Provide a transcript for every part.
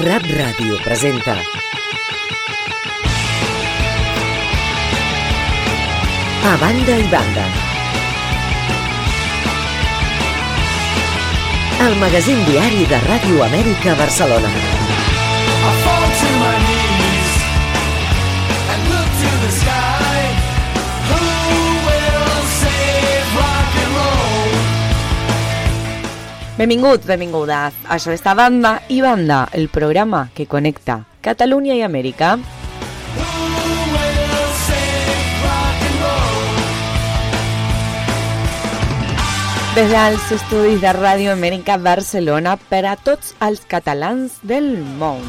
Rap Ràdio presenta. A banda i banda. El magazín diari de Ràdio Amèrica Barcelona Benvinguts, benvingudes. Això és Banda i Banda, el programa que connecta Catalunya i Amèrica. Des dels estudis de Ràdio Amèrica Barcelona per a tots els catalans del món.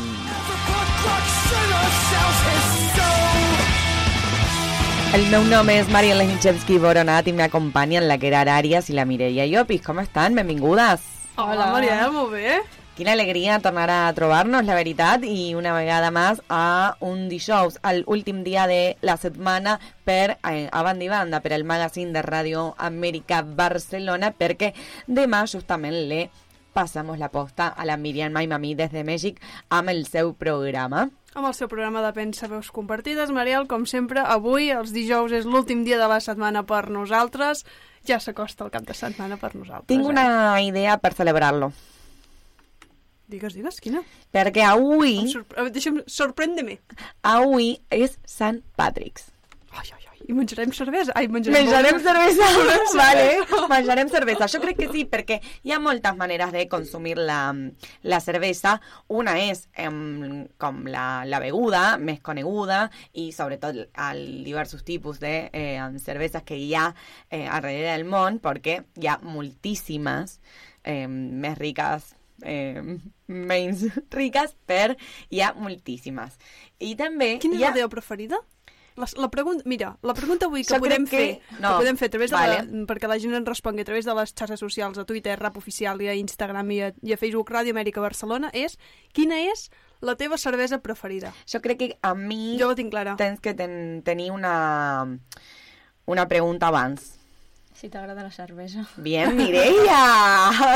El meu nom és Mariela Hinchevsky Boronat i m'acompanyen la Gerard Arias i la Mireia Llopis. Com estan? Benvingudes. Hola, Mariana, molt bé. Quina alegria tornar a trobar-nos, la veritat, i una vegada més a un dijous, al últim dia de la setmana per eh, a banda i banda, per al magazín de Ràdio Amèrica Barcelona, perquè demà justament le passamos la posta a la Miriam Maimami des de Mèxic amb el seu programa. Amb el seu programa de Pensa Veus Compartides, Mariel, com sempre, avui, els dijous, és l'últim dia de la setmana per nosaltres. Ja s'acosta el cap de setmana per nosaltres. Tinc eh? una idea per celebrar-lo, Digues, digues, quina? perquè avui, sorpre... Deixa'm, sorprèn-me. avui és Sant Patrick's. I menjarem cervesa? Ai, menjarem... Menjarem cervesa, vale, menjarem cervesa. Jo crec que sí, perquè hi ha moltes maneres de consumir la, la cervesa. Una és em, com la, la beguda més coneguda i sobretot els diversos tipus de eh, cerveses que hi ha eh, alrededor del món, perquè hi ha moltíssimes eh, més riques eh, menys riques, per hi ha moltíssimes. I també Quina és ha... la teva preferida? La, la pregunta, mira, la pregunta avui que Jo podem que- fer, no, que podem fer a través de vale. la, perquè la gent ens respongui a través de les xarxes socials, a Twitter, Rap Oficial i a Instagram i a, i a Facebook Ràdio Amèrica Barcelona, és quina és la teva cervesa preferida? Jo crec que a mi... Jo la tinc clara. tens que ten, tenir una, una pregunta abans. Si t'agrada la cervesa. Bien, Mireia!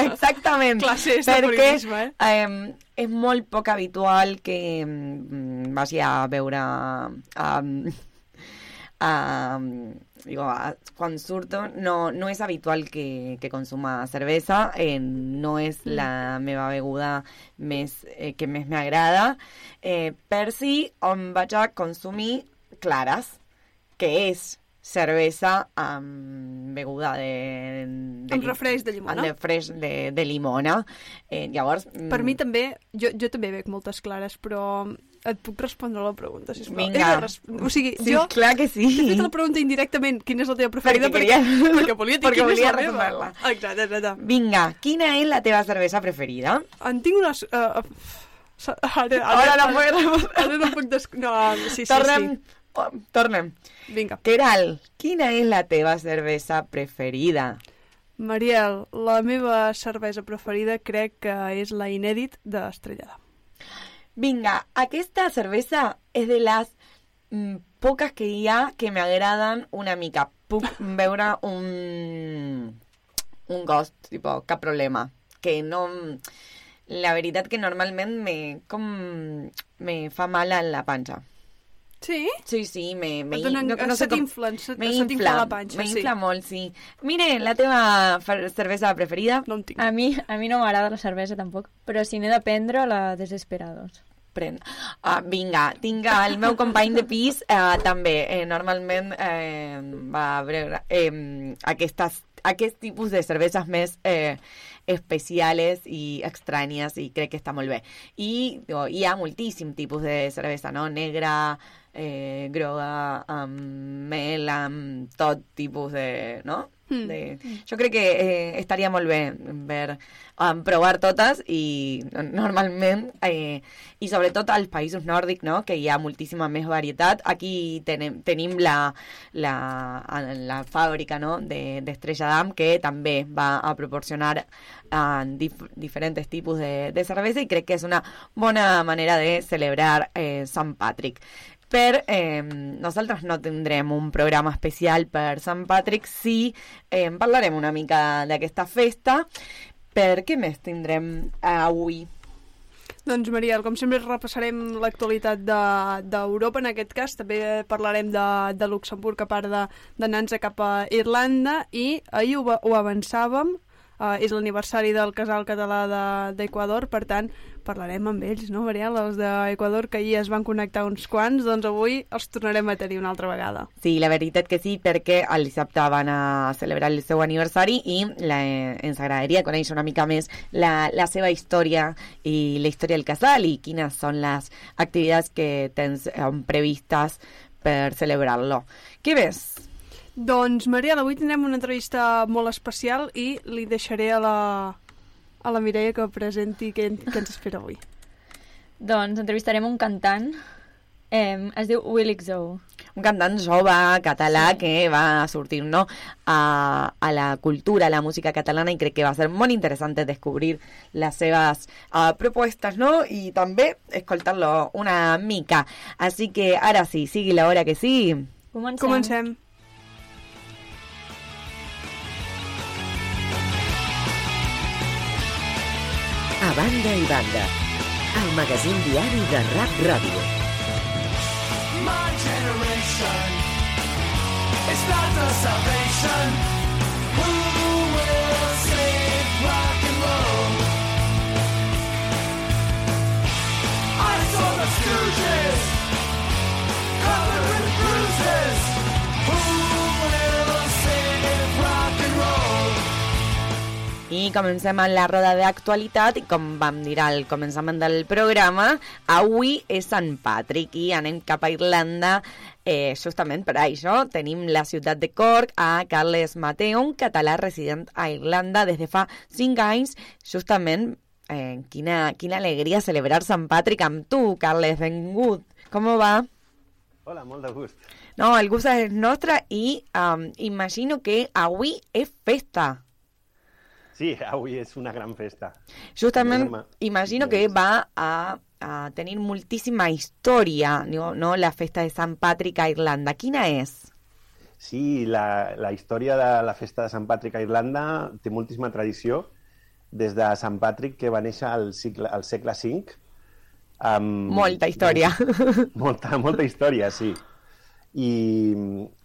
Exactament. Classes de Perquè eh? eh, és molt poc habitual que mm, vagi a veure... Um, digo, a- quan surto no, no és habitual que, que consuma cervesa, eh, no és la meva beguda més, eh, que més m'agrada, eh, per si on vaig a consumir clares, que és cervesa amb beguda de... de Amb refresc de llimona. Amb refresc de, de limona. Eh, llavors... Per mi també, jo, jo també bec moltes clares, però et puc respondre la pregunta, sisplau. Vinga. De res- O sigui, Sí, jo clar que sí. t'he fet la pregunta indirectament, quina és la teva preferida? Perquè queria- perquè volia dir perquè quina volia és la meva. Exacte, exacte. Vinga, quina és la teva cervesa preferida? En tinc unes... Uh, ara, Ara no puc respondre. Ara no puc... Des... No, sí, sí, tornem, sí. oh, tornem. Vinga. Keral, quina és la teva cervesa preferida? Mariel, la meva cervesa preferida crec que és la inèdit d'Estrellada. Vinga, aquesta cervesa és de les mm, poques que hi ha que m'agraden una mica. Puc veure un, un ghost, tipo, cap problema. Que no... La veritat que normalment me, com, me fa mal a la panxa. Sí? Sí, sí, me, me, Et donen- se t'inflen, se- se t'infla infla, la panxa, me sí. infla molt, sí. Mire, la teva cervesa preferida? No en tinc. A mi, a mi no m'agrada la cervesa tampoc, però si n'he de prendre, la Desesperados. Pren. Ah, vinga, tinc el meu company de pis eh, també. Eh, normalment eh, va beure eh, aquestes, aquest tipus de cerveses més eh, especiales i estranyes i crec que està molt bé. I digo, hi ha moltíssim tipus de cervesa, no? Negra, eh, groga, amb mel, amb tot tipus de... No? Mm. De... Jo crec que eh, estaria molt bé ver, um, provar totes i normalment, eh, i sobretot als països nòrdics, no? que hi ha moltíssima més varietat. Aquí tenem, tenim la, la, la fàbrica no? de- d'Estrella d'Am que també va a proporcionar uh, dif diferents tipus de, de cervesa i crec que és una bona manera de celebrar eh, Sant Patrick. Per, eh, nosaltres no tindrem un programa especial per Sant Patrick, sí eh, parlarem una mica d'aquesta festa. Per què més tindrem avui? Doncs, Mariel, com sempre repassarem l'actualitat de- d'Europa, en aquest cas també parlarem de, de Luxemburg a part d'anar-nos cap a Irlanda i ahir ho, ho avançàvem, uh, és l'aniversari del casal català de- d'Equador, per tant parlarem amb ells, no, Mariel? Els d'Equador que ahir es van connectar uns quants, doncs avui els tornarem a tenir una altra vegada. Sí, la veritat que sí, perquè el dissabte van a celebrar el seu aniversari i la, ens agradaria conèixer una mica més la, la seva història i la història del casal i quines són les activitats que tens eh, previstes per celebrar-lo. Què ves? Doncs, Mariel, avui tindrem una entrevista molt especial i li deixaré a la, a la Mireia que presenti què, què ens espera avui. Doncs entrevistarem un cantant, eh, es diu Willy Xou. un cantant jove català sí. que va a sortir no, a, a la cultura, a la música catalana i crec que va ser molt interessant descobrir les seves uh, propostes no? i també escoltar-lo una mica. Així que ara sí, sigui l'hora que sí. Comencem. Comencem. Banda i banda, el magazín diari de Rap Ràdio. My generation is not the salvation. I comencem amb la roda d'actualitat i com vam dir al començament del programa, avui és Sant Patrick i anem cap a Irlanda eh, justament per això. Tenim la ciutat de Cork a Carles Mateo, un català resident a Irlanda des de fa 5 anys, justament eh, quina, quina alegria celebrar Sant Patrick amb tu, Carles, benvingut. Com va? Hola, molt de gust. No, el gust és nostre i um, imagino que avui és festa. Sí, avui és una gran festa. Justament, Enorme. imagino que va a, a tenir moltíssima història, no? no? La festa de Sant Patrick a Irlanda. Quina és? Sí, la, la història de la festa de Sant Patrick a Irlanda té moltíssima tradició des de Sant Patrick, que va néixer al, cicle, al segle V. Amb, Molta història. Molta, molta història, sí. I,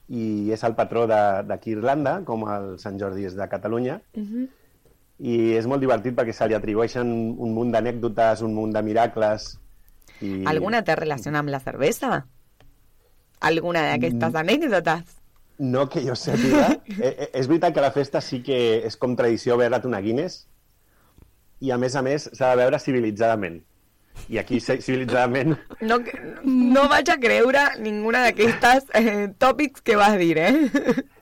i és el patró de- d'aquí Irlanda, com el Sant Jordi és de Catalunya. I és molt divertit perquè se li atribueixen un munt d'anècdotes, un munt de miracles. I... Alguna té relació amb la cervesa? Alguna d'aquestes anècdotes? No que jo sàpiga. eh, eh, és veritat que la festa sí que és com tradició beure't una Guinness i a més a més s'ha de beure civilitzadament. I aquí ci- civilitzadament No, no vaig a creure ninguna d'aquestes eh, tòpics que vas dir, eh?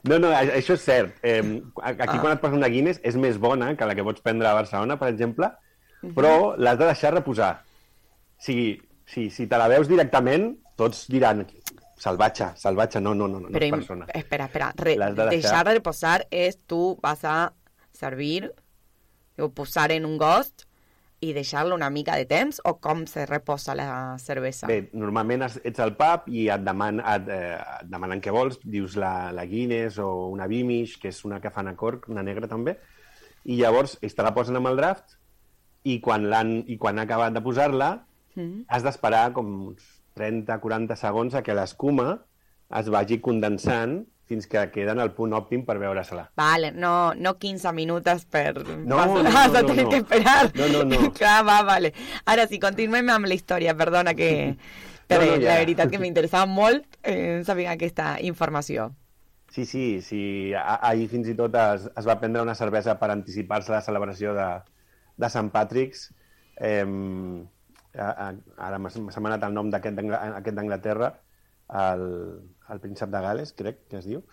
No, no, això és cert. Eh, aquí Ah. quan et poses una Guinness és més bona que la que pots prendre a Barcelona, per exemple, però l'has de deixar reposar. O sigui, si, si te la veus directament, tots diran salvatge, salvatge, no, no, no, no, no Però, és im- persona. espera, espera. Re, de deixar. deixar de reposar és tu vas a servir o posar en un gost i deixar-lo una mica de temps o com se reposa la cervesa? Bé, normalment ets al pub i et, deman, et, eh, et demanen què vols, dius la, la Guinness o una Beamish, que és una que fan a Cork, una negra també, i llavors ells te la posen amb el draft i quan, l'han i quan ha acabat de posar-la Mm. has d'esperar com uns 30-40 segons a que l'escuma es vagi condensant fins que queda en el punt òptim per veure-se-la. Vale, no, no 15 minutos per... No, vas, no, vas no, a no, no. que esperar. No, no, no. Clar, va, vale. Ara sí, continuem amb la història, perdona que... Però No, no, la ja. veritat que m'interessava molt eh, saber aquesta informació. Sí, sí, sí. A- Ahir fins i tot es, es va prendre una cervesa per anticipar-se a la celebració de, de Sant Patrick's. Eh, ara m'ha anat el nom d'aquest d'Angla- aquest d'Anglaterra, el, el príncep de Gales, crec que es diu.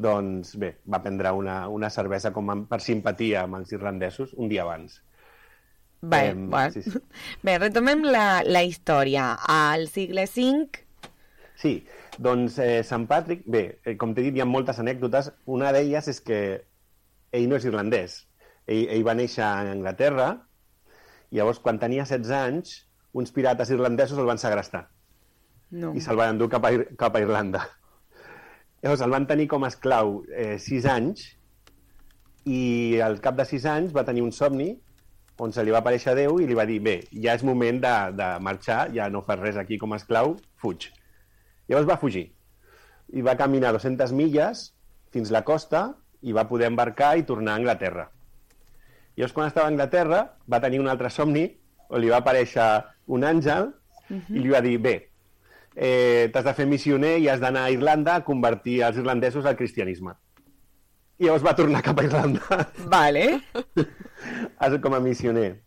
Doncs bé, va prendre una, una cervesa com a, per simpatia amb els irlandesos un dia abans. Bé, Em, bueno. sí, sí. Bé, retomem la, la història. Al segle V, Sí, doncs eh, Sant Patrick, bé, eh, com t'he dit, hi ha moltes anècdotes. Una d'elles és que ell no és irlandès. Ell, ell va néixer a Anglaterra i llavors, quan tenia 16 anys, uns pirates irlandesos el van segrestar no. i se'l van endur cap a, cap a Irlanda. Llavors, el van tenir com a esclau eh, 6 anys i al cap de 6 anys va tenir un somni on se li va aparèixer Déu i li va dir, bé, ja és moment de, de marxar, ja no fas res aquí com a esclau, fuig. Llavors va fugir. I va caminar 200 milles fins la costa i va poder embarcar i tornar a Anglaterra. Llavors, quan estava a Anglaterra, va tenir un altre somni on li va aparèixer un àngel i li va dir, bé, eh, t'has de fer missioner i has d'anar a Irlanda a convertir els irlandesos al cristianisme. I llavors va tornar cap a Irlanda Vale. com a missioner.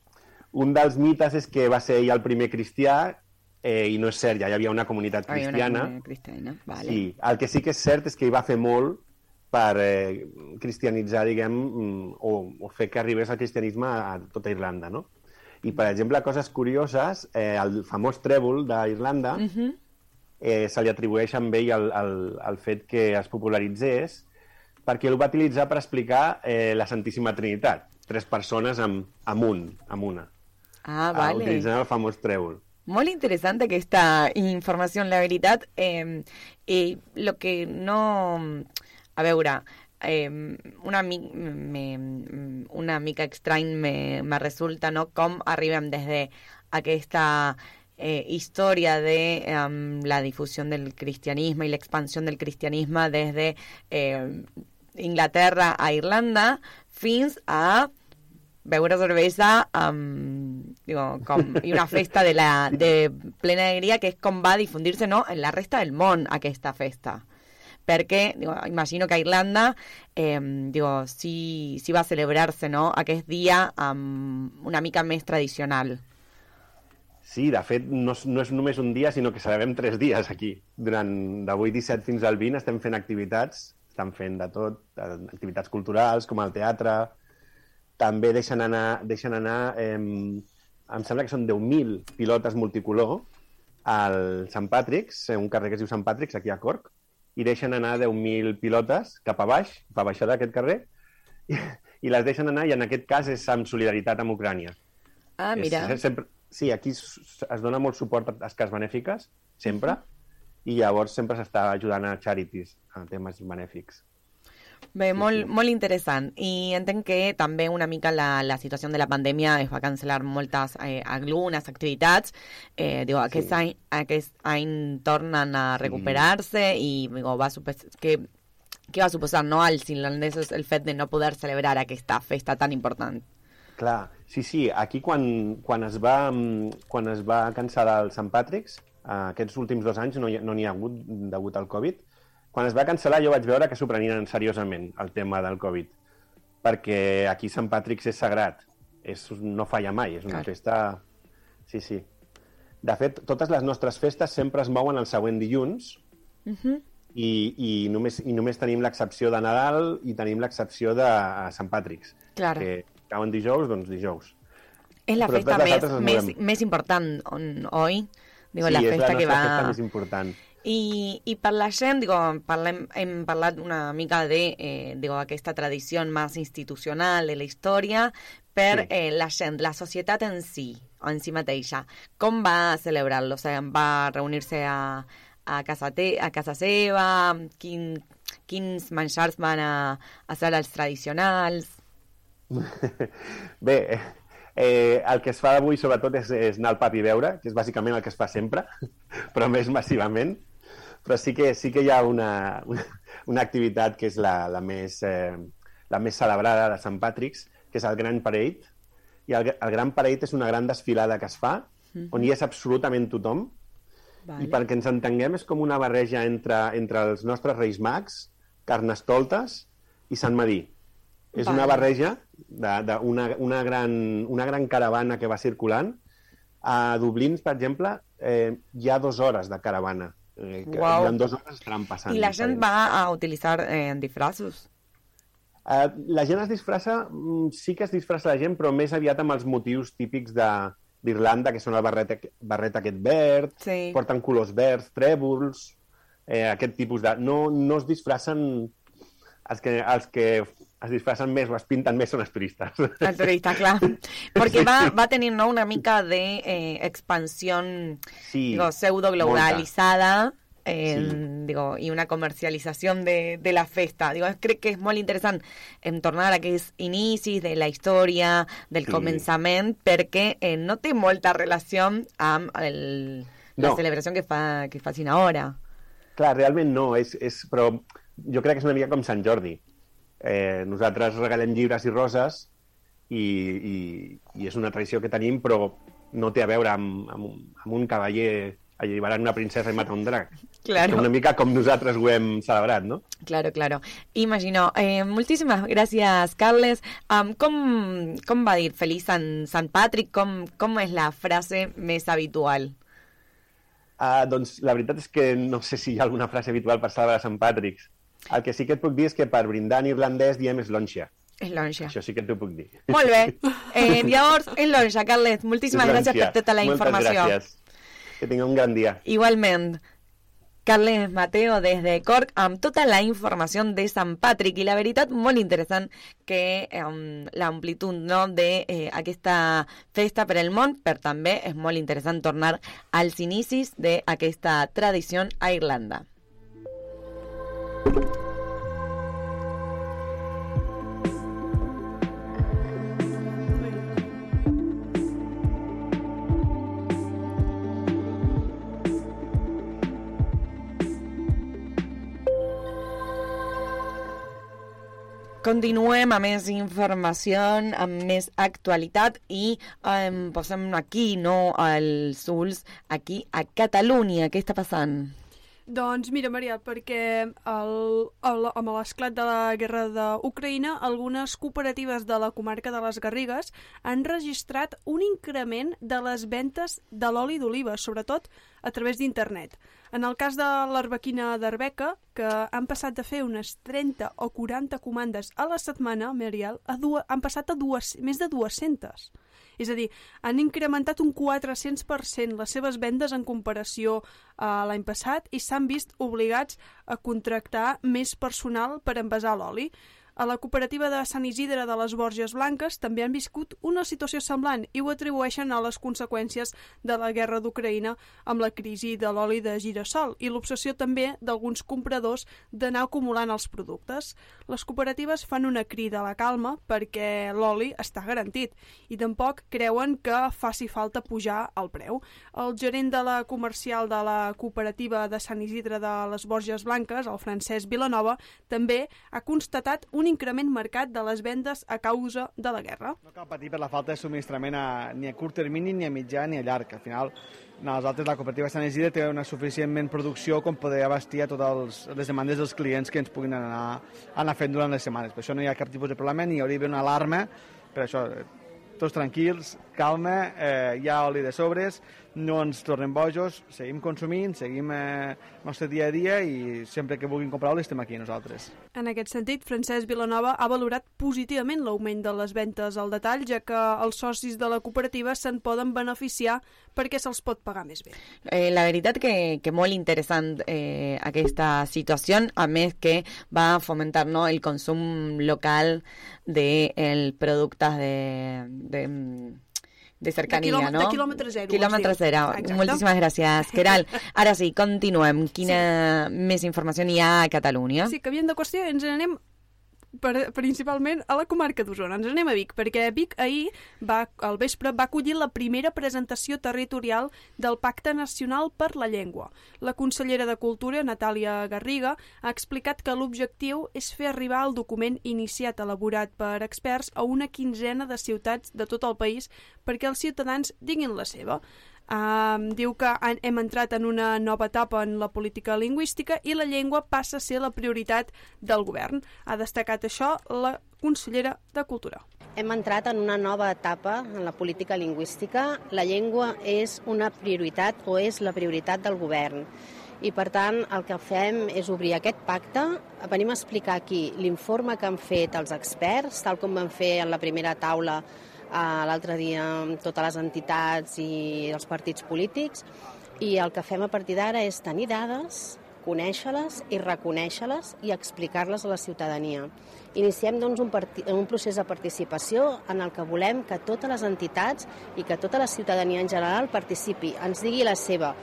Un dels mites és que va ser ell el primer cristià eh, i no és cert, ja hi havia una comunitat Había una cristiana. comunidad cristiana, vale. Sí, el que sí que és cert és que hi va fer molt per eh, cristianitzar, diguem, mm, o, o fer que arribés el cristianisme a tota Irlanda, no? I, per exemple, coses curioses, eh, el famós trèvol d'Irlanda Mhm. Eh, se li atribueix amb ell el, el, el fet que es popularitzés perquè el va utilitzar per explicar eh, la Santíssima Trinitat. Tres persones amb, amb un, amb una. Ah, Ah, vale. utilitzant el famós trèvol. Molt interessant aquesta informació, la veritat. Eh, eh, lo que no... A veure, eh, una, mi, me, una mica estrany me, me resulta no? com arribem des de aquesta eh, història de em, la difusió del cristianisme i l'expansió del cristianisme des de eh, Inglaterra a Irlanda fins a beure cervesa amb, digo, com, i una festa de, la, de plena alegria que és com va difundir-se no, en la resta del món aquesta festa. Perquè digo, imagino que a Irlanda eh, digo, sí, sí va a celebrar-se no, aquest dia amb una mica més tradicional Sí, de fet, no, no és només un dia, sinó que celebrem tres dies aquí. Durant d'avui 17 fins al 20 estem fent activitats, estan fent de tot, activitats culturals, com el teatre, també deixen anar, deixen anar eh, em sembla que són 10.000 pilotes multicolor al Sant Patrick's, eh, un carrer que es diu Sant Patrick's, aquí a Cork, i deixen anar 10.000 pilotes cap a baix, cap a baixar d'aquest carrer, i, i les deixen anar, i en aquest cas és amb solidaritat amb Ucrània. ah, mira, És, sempre, sí, aquí es, dona molt suport a tasques benèfiques, sempre, i llavors sempre s'està ajudant a charities, a temes benèfics. Bé, molt, sí. molt interessant. I entenc que també una mica la, la situació de la pandèmia es va cancel·lar moltes, eh, algunes activitats. Eh, digo, aquest, Sí. any, aquest any tornen a recuperar-se i digo, va que, què va suposar no, als irlandesos el fet de no poder celebrar aquesta festa tan important? Clar, sí, sí, aquí quan, quan, es, va, mm, quan es va cancel·lar el Sant Patrick's, eh, aquests últims dos anys no hi, no n'hi ha hagut degut al Covid, quan es va cancel·lar jo vaig veure que s'ho prenien seriosament, el tema del Covid, perquè aquí Sant Patrick's és sagrat, és, no falla mai, és una Clar. festa... Sí, sí. De fet, totes les nostres festes sempre es mouen el següent dilluns, Mhm. i, i, només, i només tenim l'excepció de Nadal i tenim l'excepció de eh, Sant Patrick's, Claro. que cauen dijous, doncs dijous. És la Però festa més, més, més important on, oi? Digo, sí, la és festa la que va... festa més important. I, I per la gent, digo, parlem, hem parlat una mica de eh, digo, aquesta tradició més institucional de la història per Sí. eh, la gent, la societat en si, en si mateixa. Com va celebrar-lo? O sigui, va reunir-se a, a, casa te, a casa seva? Quin, quins menjars van a, a ser els tradicionals? Bé, eh, el que es fa avui, sobretot, és, és anar al pub i beure, que és bàsicament el que es fa sempre, però més massivament. Però sí que, sí que hi ha una, una, una activitat que és la, la, més, eh, la més celebrada de Sant Patrick's, que és el Grand Parade. I el, el Grand Parade és una gran desfilada que es fa, on hi és absolutament tothom, Vale. i perquè ens entenguem és com una barreja entre, entre els nostres Reis Mags, Carnestoltes i Sant Madí. És Vale. una barreja d'una una, una, gran, una gran caravana que va circulant. A Dublín, per exemple, eh, hi ha dues hores de caravana. Eh, que Uau. Durant dues hores estaran passant. Y la diferents. va a utilizar eh, disfrazos. Eh, la gent es disfressa, mm, sí que es disfressa la gent, però més aviat amb els motius típics de- d'Irlanda, que són el barret, barret aquest verd, Sí. porten colors verds, trèvols, eh, aquest tipus de... No, no es disfressen... Els que, els que es disfressen més o es pinten més són els turistes. El turista, claro. Porque va, va a tener ¿no? una mica de eh, expansión Sí, digo, pseudo molta. globalizada. eh, Sí. digo, y una comercialización de, de la festa. Digo, creo que es muy interesante en tornar a que es inicis de la historia, del Sí. començament, perquè eh, no té molta relació amb el, la No. celebració que fa, que facin ara. Clar, realment no, és, és, però jo crec que és una mica com Sant Jordi. Eh, nosaltres regalem llibres i roses i, i, i és una tradició que tenim, però no té a veure amb, amb, un- amb un cavaller alliberant una princesa i matar un drac. Claro. Una mica com nosaltres ho hem celebrat, no? Claro, claro. Imagino. Eh, moltíssimes gràcies, Carles. Um, com, com va dir Feliç Sant, Sant Patrick? Com, com és la frase més habitual? Uh, doncs la veritat és que no sé si hi ha alguna frase habitual per celebrar Sant Patrick's. El que sí que et puc dir és que per brindar en irlandès diem slonxa. És l'onxa. Això sí que t'ho puc dir. Molt bé. Eh, llavors, és l'onxa, Carles. Moltíssimes gràcies per tota la Moltes informació. gràcies. Que tinga un gran dia. Igualment, Carles Mateo des de Cork amb tota la informació de Sant Patrick i la veritat molt interessant que um, l'amplitud no, de eh, festa per al món, però també és molt interessant tornar als inicis d'aquesta tradició a Irlanda. Continuem amb més informació, amb més actualitat i um, posem aquí, no, als ulls, aquí a Catalunya. Què està passant? Doncs mira, Maria, perquè el, el, amb l'esclat de la guerra d'Ucraïna, algunes cooperatives de la comarca de les Garrigues han registrat un increment de les ventes de l'oli d'oliva, sobretot a través d'internet. En el cas de l'Arbequina d'Arbeca, que han passat de fer unes 30 o 40 comandes a la setmana, Mariel, a dues, han passat a dues, més de 200. És a dir, han incrementat un 400% les seves vendes en comparació a l'any passat i s'han vist obligats a contractar més personal per envasar l'oli. A la cooperativa de Sant Isidre de les Borges Blanques també han viscut una situació semblant i ho atribueixen a les conseqüències de la guerra d'Ucraïna amb la crisi de l'oli de girassol i l'obsessió també d'alguns compradors d'anar acumulant els productes. Les cooperatives fan una crida a la calma perquè l'oli està garantit i tampoc creuen que faci falta pujar el preu. El gerent de la comercial de la cooperativa de Sant Isidre de les Borges Blanques, el Francesc Vilanova, també ha constatat un increment marcat de les vendes a causa de la guerra. No cal patir per la falta de subministrament a, ni a curt termini, ni a mitjà, ni a llarg. Al final, nosaltres, la cooperativa Sant Isidre, té una suficientment producció com poder abastir a totes les demandes dels clients que ens puguin anar, anar fent durant les setmanes. Per això no hi ha cap tipus de problema, ni hi hauria una alarma, per això, eh, tots tranquils, calma, eh, hi ha oli de sobres, no ens tornem bojos, seguim consumint, seguim eh, el nostre dia a dia i sempre que vulguin comprar oli estem aquí nosaltres. En aquest sentit, Francesc Vilanova ha valorat positivament l'augment de les ventes al detall, ja que els socis de la cooperativa se'n poden beneficiar perquè se'ls pot pagar més bé. Eh, la veritat que, que molt interessant eh, aquesta situació, a més que va a fomentar no, el consum local de el productes de, de, de cercanía, De no? de quilòmetre zero, diu. zero. Exacte. Moltíssimes gràcies, Keral. Ara sí, continuem. Quina més informació hi ha a Catalunya? Sí, canviant de qüestió, ens n'anem per, principalment a la comarca d'Osona. Ens anem a Vic, perquè Vic ahir, va, al vespre, va acollir la primera presentació territorial del Pacte Nacional per la Llengua. La consellera de Cultura, Natàlia Garriga, ha explicat que l'objectiu és fer arribar el document iniciat elaborat per experts a una quinzena de ciutats de tot el país perquè els ciutadans diguin la seva. Um, diu que han, hem entrat en una nova etapa en la política lingüística i la llengua passa a ser la prioritat del govern. Ha destacat això la consellera de Cultura. Hem entrat en una nova etapa en la política lingüística. La llengua és una prioritat o és la prioritat del govern. I, per tant, el que fem és obrir aquest pacte. Venim a explicar aquí l'informe que han fet els experts, tal com van fer en la primera taula l'altre dia amb totes les entitats i els partits polítics. I el que fem a partir d'ara és tenir dades, conèixer-les i reconèixer-les i explicar-les a la ciutadania. Iniciem doncs, un, un procés de participació en el que volem que totes les entitats i que tota la ciutadania en general participi, ens digui la seva.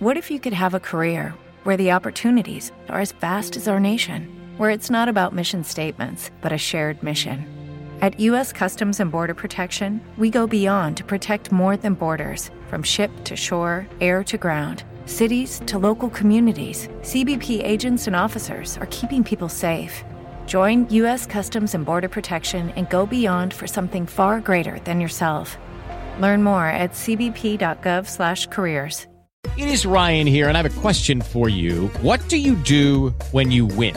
What if you could have a career where the opportunities are as vast as our nation, where it's not about mission statements, but a shared mission? At U.S. Customs and Border Protection, we go beyond to protect more than borders from ship to shore, air to ground. Cities to local communities, CBP agents and officers are keeping people safe. Join U.S. Customs and Border Protection and go beyond for something far greater than yourself. Learn more at cbp.gov/careers. It is Ryan here, and I have a question for you. What do you do when you win?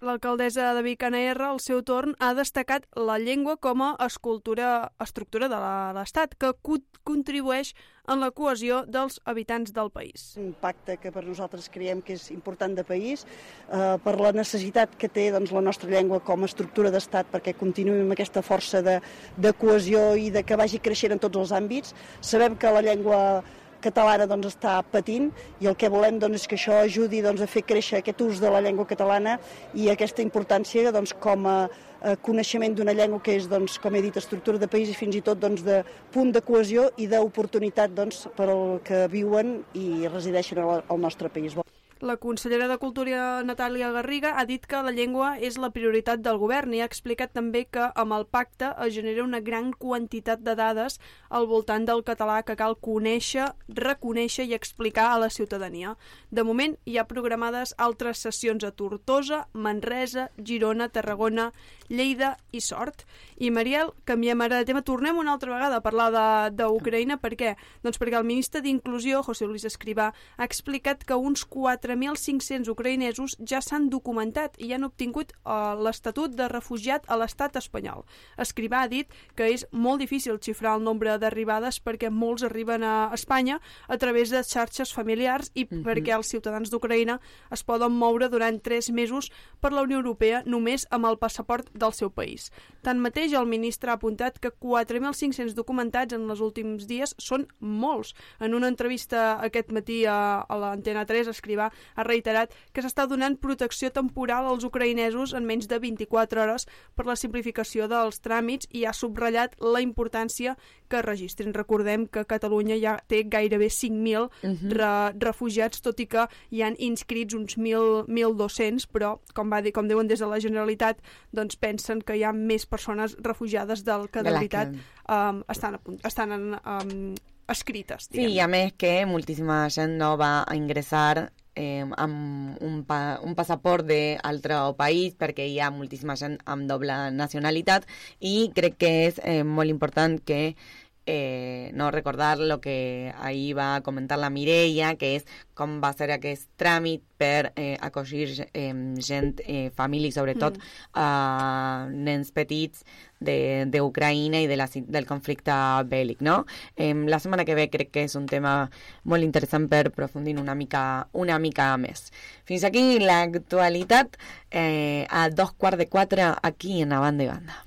L'alcaldessa de Vic, Anna R, al seu torn, ha destacat la llengua com a escultura, estructura de l'Estat, que co contribueix en la cohesió dels habitants del país. un pacte que per nosaltres creiem que és important de país, eh, per la necessitat que té doncs, la nostra llengua com a estructura d'estat perquè continuï amb aquesta força de, de cohesió i de que vagi creixent en tots els àmbits. Sabem que la llengua catalana doncs, està patint i el que volem doncs, és que això ajudi doncs, a fer créixer aquest ús de la llengua catalana i aquesta importància doncs, com a, coneixement d'una llengua que és, doncs, com he dit, estructura de país i fins i tot doncs, de punt de cohesió i d'oportunitat doncs, per al que viuen i resideixen al nostre país. La consellera de Cultura, Natàlia Garriga, ha dit que la llengua és la prioritat del govern i ha explicat també que amb el pacte es genera una gran quantitat de dades al voltant del català que cal conèixer, reconèixer i explicar a la ciutadania. De moment hi ha programades altres sessions a Tortosa, Manresa, Girona, Tarragona, Lleida i Sort. I Mariel, canviem ara de tema, tornem una altra vegada a parlar de- d'Ucraïna. Per què? Doncs perquè el ministre d'Inclusió, José Luis Escrivà, ha explicat que uns 4.500 ucraïnesos ja s'han documentat i han obtingut uh, l'estatut de refugiat a l'estat espanyol. Escrivà ha dit que és molt difícil xifrar el nombre d'arribades perquè molts arriben a Espanya a través de xarxes familiars i Mhm. perquè els ciutadans d'Ucraïna es poden moure durant tres mesos per la Unió Europea només amb el passaport del seu país. Tanmateix, el ministre ha apuntat que 4.500 documentats en els últims dies són molts. En una entrevista aquest matí a, a l'Antena 3, Escrivà ha reiterat que s'està donant protecció temporal als ucraïnesos en menys de 24 hores per la simplificació dels tràmits i ha subratllat la importància que registrin. Recordem que Catalunya ja té gairebé 5.000 Mhm. re refugiats, tot i que hi han inscrits uns 1.000 1.200, però, com, va dir, com diuen des de la Generalitat, doncs pensen que hi ha més persones refugiades del que de, De veritat que- um, estan, a punt, estan en, um, escrites. Sí, i a més que moltíssima gent no va a ingressar eh, amb un, pa un passaport d'altre país perquè hi ha moltíssima gent amb doble nacionalitat i crec que és eh, molt important que eh, no recordar lo que ahir va comentar la Mireia, que és com va ser aquest tràmit per eh, acollir eh, gent, eh, família, sobretot Mm. a nens petits de- d'Ucraïna i de la, del conflicte bèl·lic, no? Eh, la setmana que ve crec que és un tema molt interessant per aprofundir una mica, una mica més. Fins aquí l'actualitat eh, a dos quarts de quatre aquí en la banda i banda.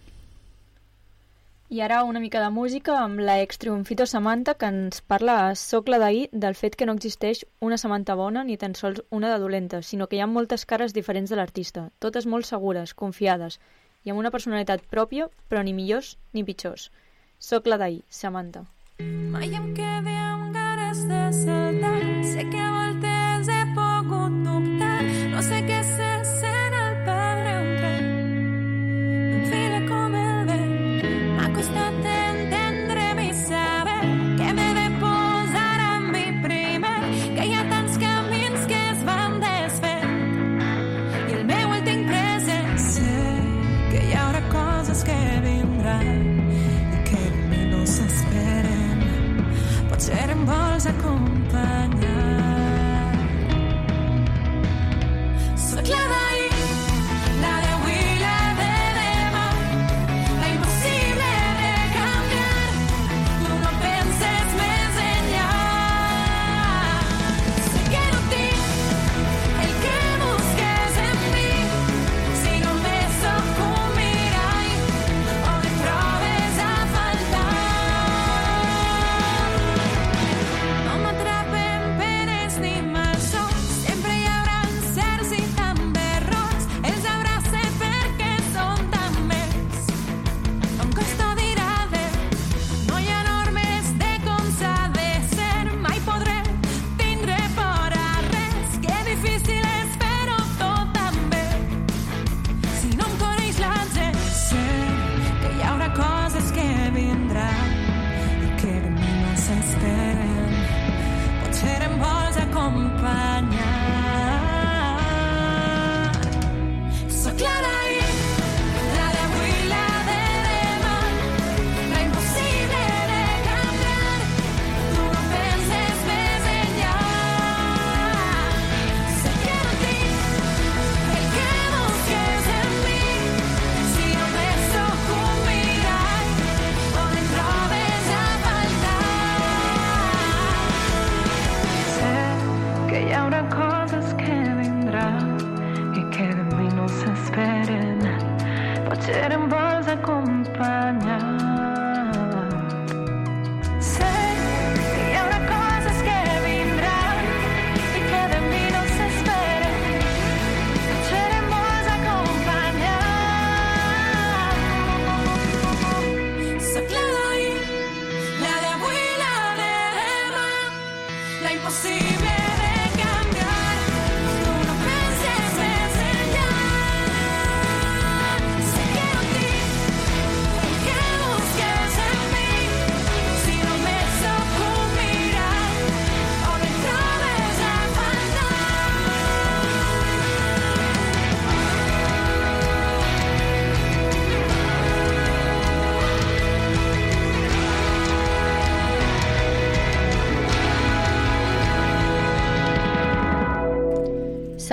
I ara una mica de música amb la ex Triunfito Samantha que ens parla a Socle d'ahir del fet que no existeix una Samantha bona ni tan sols una de dolenta, sinó que hi ha moltes cares diferents de l'artista, totes molt segures, confiades i amb una personalitat pròpia, però ni millors ni pitjors. Socle d'ahir, Samantha. Mai em quedé amb ganes de saltar. Sé que a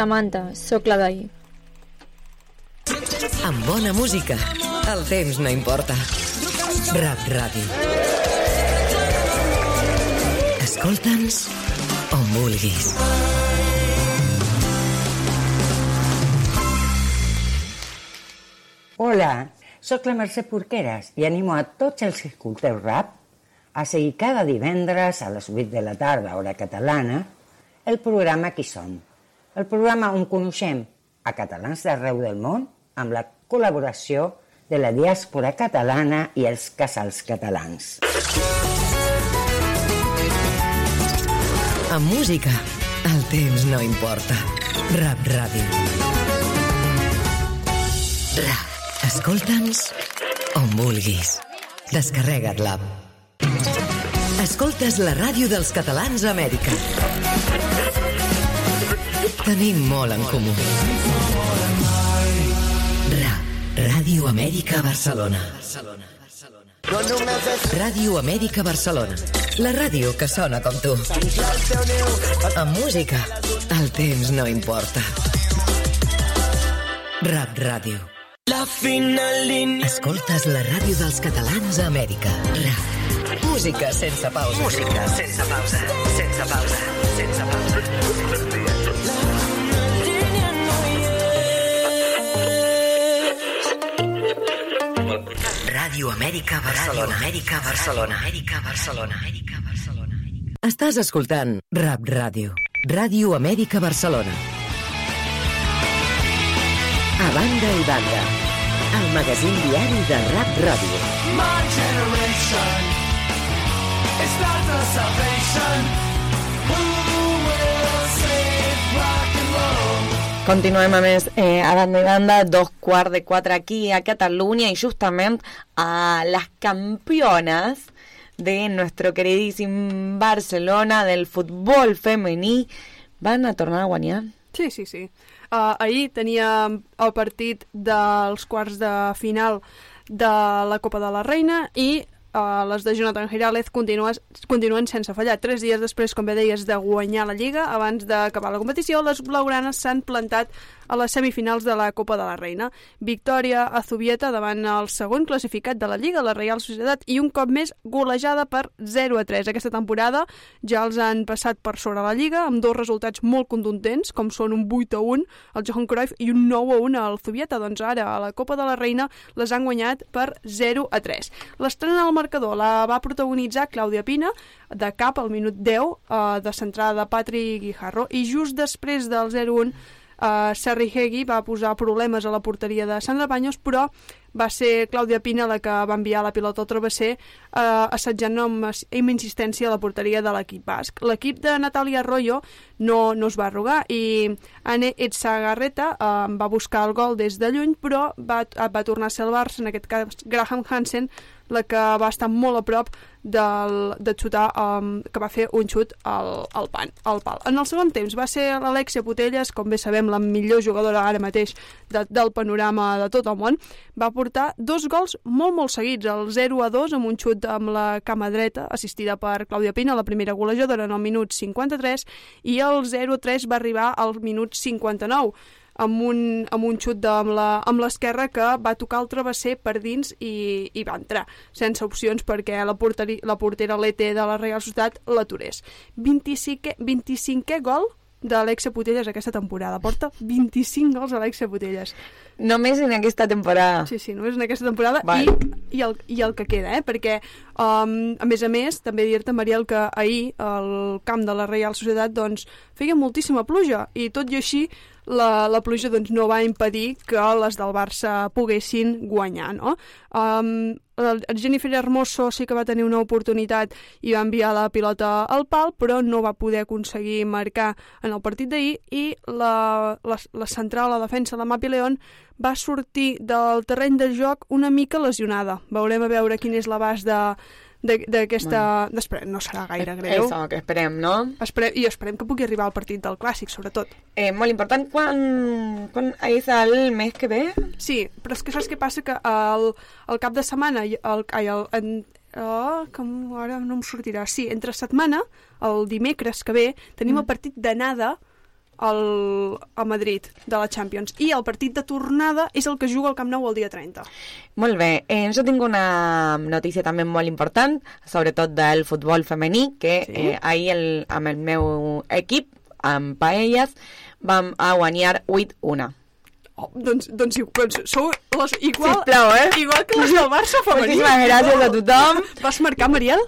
Samantha, soc la d'ahir. Amb bona música, el temps no importa. Rap Ràdio. Escolta'ns on vulguis. Hola, sóc la Mercè Porqueres i animo a tots els que escolteu rap a seguir cada divendres a les 8 de la tarda, hora catalana, el programa Qui som? El programa on coneixem a catalans d'arreu del món amb la col·laboració de la diàspora catalana i els casals catalans. Amb música, el temps no importa. Rap Ràdio. Rap. Escolta'ns on vulguis. Descarrega't l'app. Escoltes la ràdio dels catalans a Amèrica. Tenim molt en comú. Rap. Ràdio Amèrica Barcelona. Ràdio Amèrica Barcelona. La ràdio que sona com tu. Amb música, el temps no importa. Rap Ràdio. La final. Escoltes la ràdio dels catalans a Amèrica. Rap. Música sense pausa. Música sense pausa, sense pausa, sense pausa. Ràdio Amèrica Barcelona. Amèrica Barcelona. Amèrica Barcelona. Estàs escoltant Rap Ràdio. Ràdio Amèrica Barcelona. A banda i banda. El magazín diari de Rap Ràdio. My generation is not the salvation. Continuem a més eh, a banda i banda, dos quarts de quatre aquí a Catalunya y justament a las campeonas de nuestro queridísimo Barcelona del fútbol femení van a tornar a guanyar. Sí, sí, sí. Uh, ahir teníem el partit dels quarts de final de la Copa de la Reina i uh, les de Jonathan Girález continuen, continuen sense fallar. Tres dies després, com bé deies, de guanyar la Lliga, abans d'acabar la competició, les blaugranes s'han plantat a les semifinals de la Copa de la Reina. Victòria a Zubieta davant el segon classificat de la Lliga, la Reial Societat, i un cop més golejada per 0 a 3. Aquesta temporada ja els han passat per sobre la Lliga amb dos resultats molt contundents, com són un 8 a 1 al Johan Cruyff i un 9 a 1 al Zubieta. Doncs ara a la Copa de la Reina les han guanyat per 0 a 3. L'estrena al marcador la va protagonitzar Clàudia Pina de cap al minut 10 eh, de centrada de Patrick Guijarro i just després del 0-1 Uh, Serri Hegui va posar problemes a la porteria de Sandra Baños, però va ser Clàudia Pina la que va enviar la pilota al travesser uh, assetjant amb, amb insistència a la porteria de l'equip basc. L'equip de Natàlia Arroyo no, no es va arrugar i Anne Etzagarreta uh, va buscar el gol des de lluny, però va, va tornar a ser el Barça, en aquest cas Graham Hansen, la que va estar molt a prop del, de xutar, um, que va fer un xut al, al, pan, al pal. En el segon temps va ser l'Alexia Putelles, com bé sabem, la millor jugadora ara mateix de, del panorama de tot el món, va portar dos gols molt, molt seguits, el 0 a 2 amb un xut amb la cama dreta, assistida per Clàudia Pina, la primera golejadora en el minut 53, i el 0 a 3 va arribar al minut 59 amb un, amb un xut de, amb l'esquerra que va tocar el travesser per dins i, i va entrar, sense opcions perquè la, porteri, la portera l'ET de la Real Societat l'aturés. 25è, 25è gol d'Alexia Putelles aquesta temporada. Porta 25 gols Alexia Putelles. Només en aquesta temporada. Sí, sí, només en aquesta temporada Val. i, i, el, i el que queda, eh? perquè um, a més a més, també dir-te, Mariel, que ahir el camp de la Reial Societat doncs, feia moltíssima pluja i tot i així la, la pluja doncs, no va impedir que les del Barça poguessin guanyar, no? Um, el el Jennifer Hermoso sí que va tenir una oportunitat i va enviar la pilota al pal, però no va poder aconseguir marcar en el partit d'ahir i la, la, la central, la defensa, la Mapi León, va sortir del terreny de joc una mica lesionada. Veurem a veure quin és l'abast de de- d'aquesta... Bueno. No serà gaire greu. Eso, que esperem, no? Espere, I esperem que pugui arribar al partit del Clàssic, sobretot. Eh, molt important, quan, quan és el mes que ve? Sí, però és que saps què passa? Que el, el cap de setmana, el, ai, el, en, oh, que m- ara no em sortirà. Sí, entre setmana, el dimecres que ve, tenim Mm. el partit d'anada al, a Madrid de la Champions i el partit de tornada és el que juga al Camp Nou el dia 30. Molt bé, eh, jo tinc una notícia també molt important, sobretot del futbol femení, que Sí. eh, ahir el, amb el meu equip, amb Paelles, vam a guanyar 8-1. Oh, doncs, doncs, doncs sou les, igual, Sisplau, eh? igual que les del Barça femení. Moltíssimes gràcies a tothom. Vas marcar, Mariel?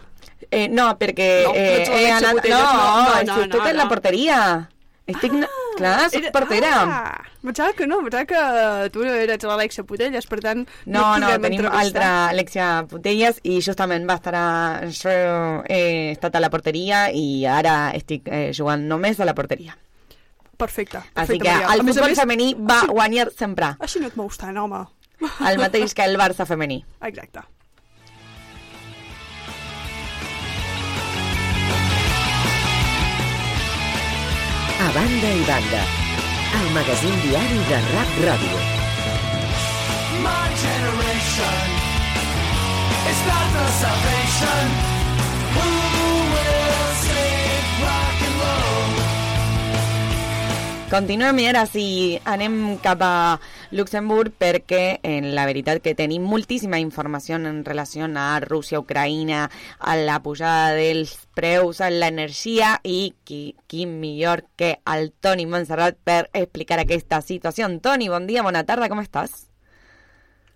Eh, no, perquè No, eh, ets he anat... Putellas, no, no, no, estic no, tot en la no. porteria. Estic... Ah, clar, soc portera. Ah, pensava que no, pensava que tu eres l'Alexia Putelles, per tant... No, no, podrem tenim altra Alexia Putelles i justament va estar a... Jo he estat a la porteria i ara estic eh, jugant només a la porteria. Perfecte. Així perfecte, que Mariel. el futbol més, femení va així- guanyar sempre. Així no et mous tant, home. El mateix que el Barça femení. Exacte. Banda i banda. El magazín diari de Rap Ràdio. My generation is not the salvation. Who will Continuem i ara sí, anem cap a Luxemburg perquè en la veritat que tenim moltíssima informació en relació a Rússia, Ucraïna, a la pujada dels preus, a l'energia i qui, qui millor que el Toni Montserrat per explicar aquesta situació. Toni, bon dia, bona tarda, com estàs?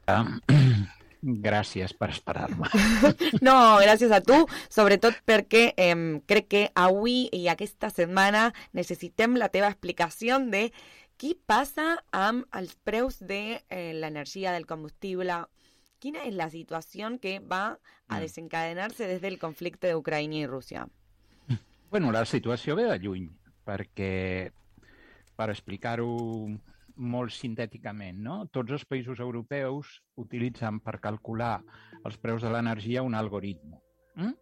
Gràcies per esperar-me. No, gràcies a tu, sobretot perquè eh, crec que avui i aquesta setmana necessitem la teva explicació de què passa amb els preus de eh, l'energia, del combustible. Quina és la situació que va a Mm. desencadenar-se des del conflicte d'Ucraïna i Rússia? Bueno, la situació ve de lluny, perquè, per explicar-ho molt sintèticament, no? tots els països europeus utilitzen per calcular els preus de l'energia un algoritme. Mm?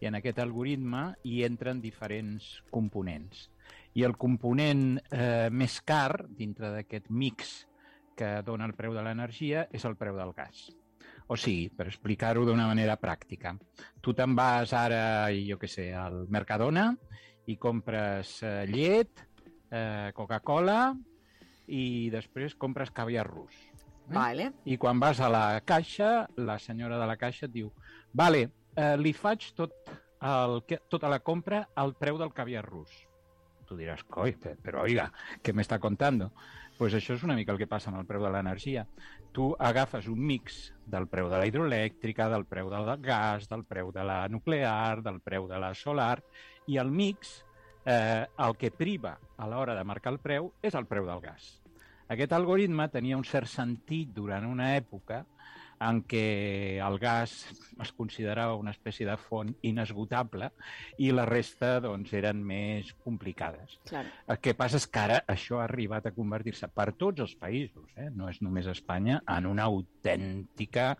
I en aquest algoritme hi entren diferents components. I el component eh, més car dintre d'aquest mix que dona el preu de l'energia és el preu del gas. O sigui, per explicar-ho d'una manera pràctica, tu te'n vas ara, jo què sé, al Mercadona i compres eh, llet, eh, Coca-Cola i després compres caviar rus. Eh? Vale. I quan vas a la caixa, la senyora de la caixa et diu vale, eh, li faig tot el, que- tota la compra al preu del caviar rus. Tu diràs, coi, pe- però oiga, què m'està contando? pues això és una mica el que passa amb el preu de l'energia. Tu agafes un mix del preu de la hidroelèctrica, del preu del gas, del preu de la nuclear, del preu de la solar, i el mix, eh, el que priva a l'hora de marcar el preu és el preu del gas. Aquest algoritme tenia un cert sentit durant una època en què el gas es considerava una espècie de font inesgotable i la resta doncs, eren més complicades. Claro. El que passa és que ara això ha arribat a convertir-se per tots els països, eh? no és només Espanya, en una autèntica,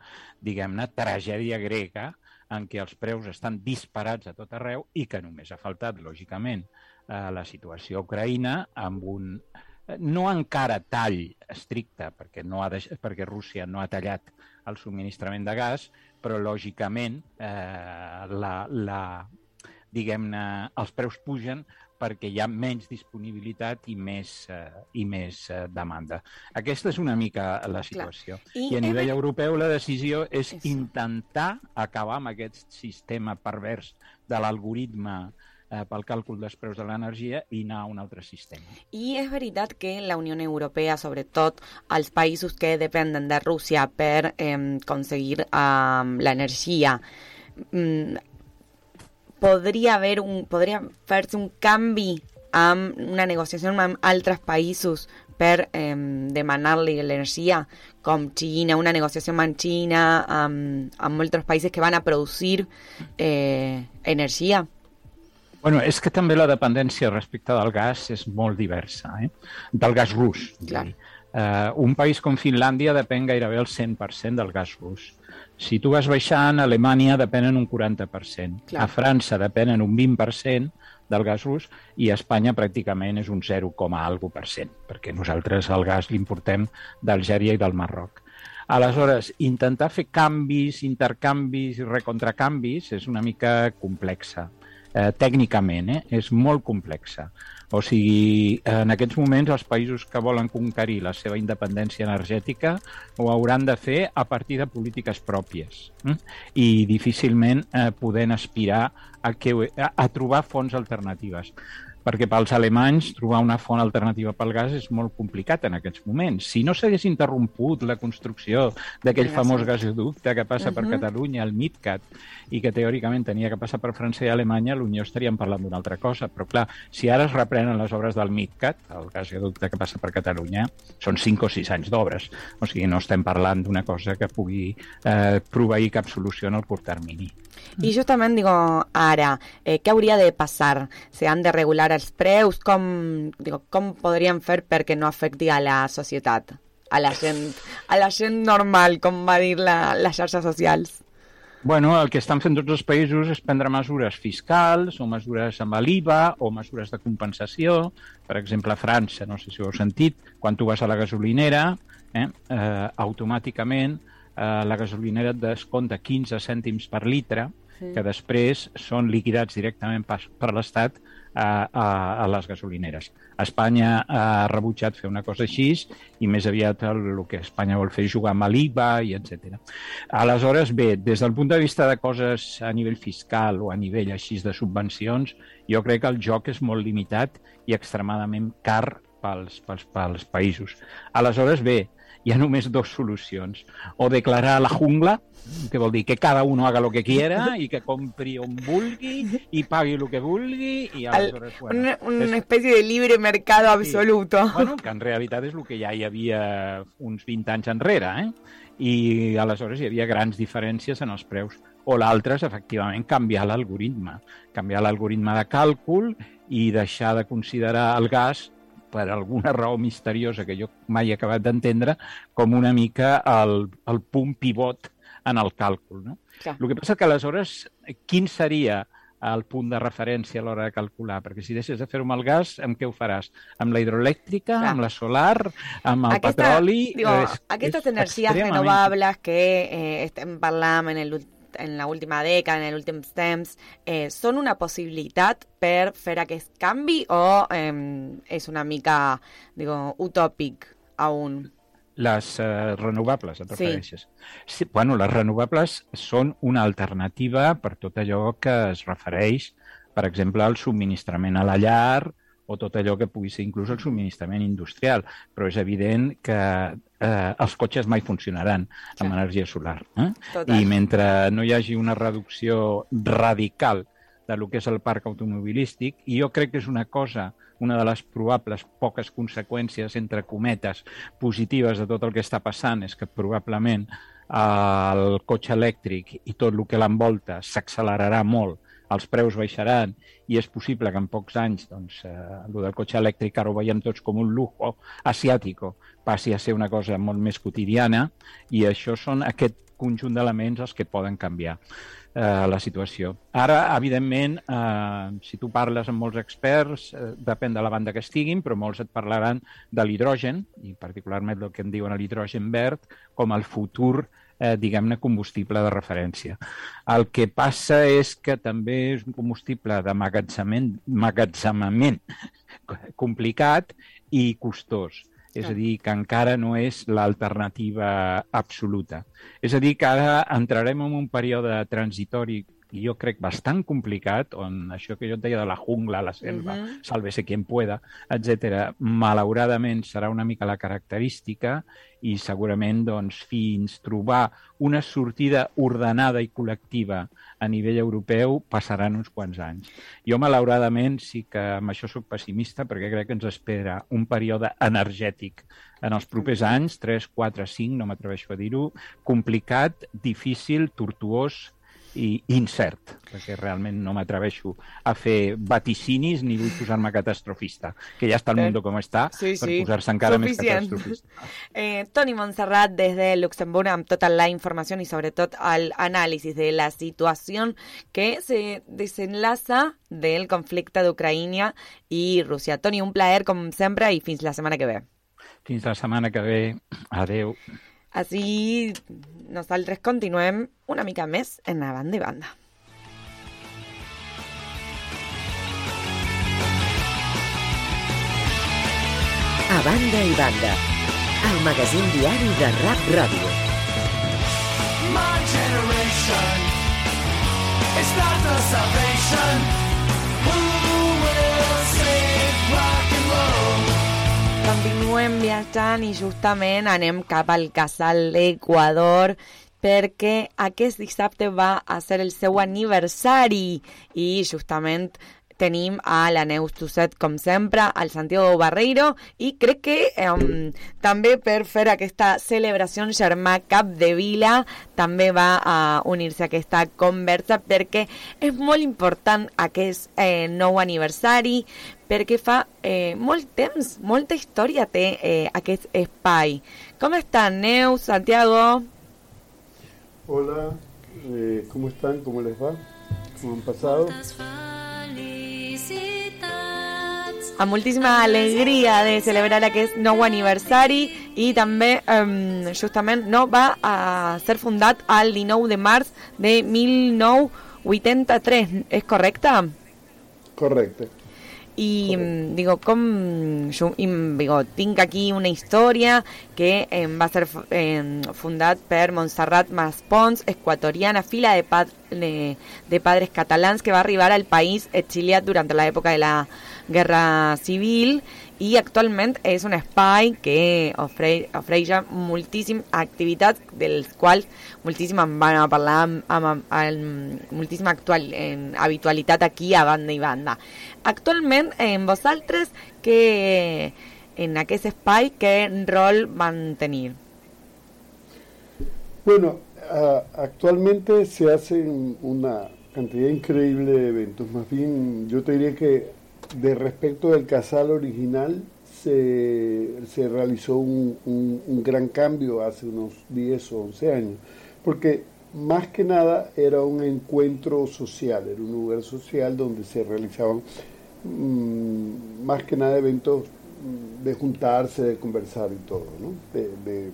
diguem-ne, tragèdia grega en què els preus estan disparats a tot arreu i que només ha faltat, lògicament, eh, la situació a Ucraïna amb un eh, no encara tall estricte, perquè, no ha deix... perquè Rússia no ha tallat el subministrament de gas, però lògicament eh, la, la, diguem-ne, els preus pugen perquè hi ha menys disponibilitat i més, eh, i més eh, demanda. Aquesta és una mica la situació. I I, a hem- nivell europeu la decisió és intentar acabar amb aquest sistema pervers de l'algoritme eh, pel càlcul dels preus de l'energia i anar a un altre sistema. I és veritat que la Unió Europea, sobretot els països que depenen de Rússia per eh, aconseguir eh, l'energia, mm, podria haver un, podria fer-se un canvi amb una negociació amb altres països per eh, demanar-li l'energia, com Xina, una negociació amb Xina, amb, amb altres països que van a producir eh, energia. Bueno, és que també la dependència respecte del gas és molt diversa, eh? del gas rus. Clar. Uh, un país com Finlàndia depèn gairebé el 100% del gas rus. Si tu vas baixant, a Alemanya depenen un 40%. Clar. A França depenen un 20% del gas rus i a Espanya pràcticament és un 0, algo per cent, perquè nosaltres el gas l'importem d'Algèria i del Marroc. Aleshores, intentar fer canvis, intercanvis i recontracanvis és una mica complexa. Eh, tècnicament, eh? és molt complexa. O sigui, en aquests moments els països que volen conquerir la seva independència energètica ho hauran de fer a partir de polítiques pròpies eh? i difícilment eh, podent aspirar a, que, a, a trobar fonts alternatives perquè pels alemanys trobar una font alternativa pel gas és molt complicat en aquests moments. Si no s'hagués interromput la construcció d'aquell famós gasoducte. que passa per Mhm. Catalunya, el MidCat, i que teòricament tenia que passar per França i Alemanya, l'Unió estaríem parlant d'una altra cosa. Però clar, si ara es reprenen les obres del MidCat, el gasoducte que passa per Catalunya, són 5 o 6 anys d'obres. O sigui, no estem parlant d'una cosa que pugui eh, proveir cap solució en el curt termini. I justament digo, ara, eh, què hauria de passar? Se han de regular els preus? Com, digo, com podríem fer perquè no afecti a la societat? A la gent, a la gent normal, com va dir la, les xarxes socials? Bueno, el que estan fent tots els països és prendre mesures fiscals o mesures amb l'IVA o mesures de compensació. Per exemple, a França, no sé si ho heu sentit, quan tu vas a la gasolinera, eh, eh, automàticament eh, la gasolinera et descompta 15 cèntims per litre, Sí. que després són liquidats directament pas, per l'Estat a, a, a les gasolineres. Espanya ha rebutjat fer una cosa així i més aviat el, el que Espanya vol fer és jugar amb l'IVA i etc. Aleshores, bé, des del punt de vista de coses a nivell fiscal o a nivell així de subvencions, jo crec que el joc és molt limitat i extremadament car pels, pels, pels països. Aleshores, bé, hi ha només dues solucions. O declarar la jungla, que vol dir que cada uno haga lo que quiera i que compri on vulgui i pagui el que vulgui i aleshores, bueno, una, una és- especie de libre mercado absoluto. Bueno, que en realitat és el que ja hi havia uns 20 anys enrere, eh? I aleshores hi havia grans diferències en els preus. O l'altre és, efectivament, canviar l'algoritme. Canviar l'algoritme de càlcul i deixar de considerar el gas per alguna raó misteriosa que jo mai he acabat d'entendre, com una mica el, el punt pivot en el càlcul. No? Clar. El que passa que aleshores, quin seria el punt de referència a l'hora de calcular? Perquè si deixes de fer-ho amb el gas, amb què ho faràs? Amb la hidroelèctrica, Clar. amb la solar, amb el Aquesta- petroli... digo, és- aquestes és extremament- renovables que eh, estem parlant en, el, en la última dècada, en el últim temps, eh, són una possibilitat per fer aquest canvi o eh, és una mica, digo, utòpic aún? Les eh, renovables, et Sí. refereixes? Sí. Bueno, les renovables són una alternativa per tot allò que es refereix, per exemple, al subministrament a la llar o tot allò que pugui ser inclús el subministrament industrial. Però és evident que eh, els cotxes mai funcionaran amb energia solar. Eh? Total. I mentre no hi hagi una reducció radical de lo que és el parc automobilístic, i jo crec que és una cosa, una de les probables poques conseqüències, entre cometes, positives de tot el que està passant, és que probablement eh, el cotxe elèctric i tot el que l'envolta s'accelerarà molt, els preus baixaran i és possible que en pocs anys doncs, eh, el del cotxe elèctric ara ho veiem tots com un lujo asiàtico passi a ser una cosa molt més quotidiana i això són aquest conjunt d'elements els que poden canviar eh, la situació. Ara, evidentment, eh, si tu parles amb molts experts, eh, depèn de la banda que estiguin, però molts et parlaran de l'hidrogen, i particularment el que en diuen l'hidrogen verd, com el futur eh, diguem-ne, combustible de referència. El que passa és que també és un combustible d'emmagatzemament magatzemament complicat i costós. És a dir, que encara no és l'alternativa absoluta. És a dir, que ara entrarem en un període transitori jo crec bastant complicat, on això que jo et deia de la jungla, la selva, Mhm. sálvese quien pueda, etc. malauradament serà una mica la característica i segurament doncs, fins trobar una sortida ordenada i col·lectiva a nivell europeu passaran uns quants anys. Jo, malauradament, sí que amb això sóc pessimista perquè crec que ens espera un període energètic en els propers anys, 3, 4, 5, no m'atreveixo a dir-ho, complicat, difícil, tortuós i incert, perquè realment no m'atreveixo a fer vaticinis ni vull posar-me catastrofista, que ja està el Eh, mundo com està, sí, per sí, posar-se encara suficient. més catastrofista. Eh, Toni Montserrat desde Luxemburgo amb tota la información y sobre todo al análisis de la situación que se desenlaza del conflicte d'Ucraïna i Rússia. Toni, un plaer com sempre i fins la setmana que ve. Fins la setmana que ve. Adeu. Així nosaltres continuem una mica més en la banda i banda. A banda i banda, el magazín diari de Rap Ràdio. My generation is not the salvation. Continuem viatjant i justament anem cap al casal d'Equador perquè aquest dissabte va a ser el seu aniversari i justament tenim a la Neus Tusset, com sempre, al Santiago Barreiro, i crec que um, també per fer aquesta celebració Germà Capdevila també va a unir-se a aquesta conversa perquè és molt important aquest eh, nou aniversari, perquè fa eh, molt temps, molta història té eh, aquest espai. Com estan, Neus, Santiago? Hola, eh, ¿cómo están? ¿Cómo les va? ¿Cómo han pasado? Amb moltíssima alegria de celebrar aquest nou aniversari i també um, justament no va a ser fundat el 19 de març de 1983, és correcte? Correcte. I mm, digo, com jo, i, digo, tinc aquí una història que eh, va ser eh, fundat per Montserrat Maspons, equatoriana, filla de, pa de, de padres catalans que va arribar al país exiliat durant l'època de la Guerra Civil i actualment és un espai que ofre, ofereix moltíssim activitats dels quals moltíssim en van a parlar amb, actual, en, aquí a banda i banda. Actualment, en vosaltres, que en aquest espai, què rol van tenir? Bueno, actualmente se hacen una cantidad increíble de eventos. Más bien, yo te diría que de respecto del casal original, se, se realizó un, un- un gran cambio hace unos 10 o 11 años, porque más que nada era un encuentro social, era un lugar social donde se realizaban mm, más que nada eventos mm, de juntarse, de conversar y todo, ¿no? De, de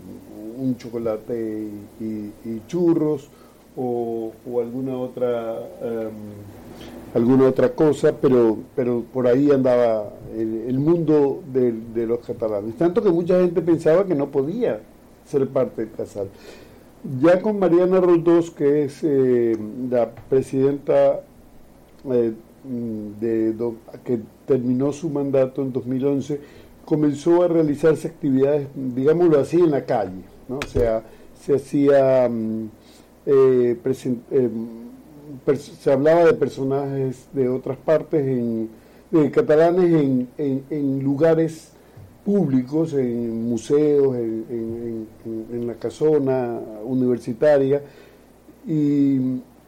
un chocolate y, churros o, o alguna otra em, alguna otra cosa, pero, pero por ahí andaba el, mundo de, de los catalanes. Tanto que mucha gente pensaba que no podía ser parte del casal. Ya con Mariana Roldós, que es eh, la presidenta eh, de, que terminó su mandato en 2011, comenzó a realizarse actividades, digámoslo así, en la calle. ¿no? O sea, se hacía, mm, eh, eh, se hablaba de personajes de otras partes, en, de catalanes en, en- en lugares públicos, en museos, en, en- la casona universitaria, y,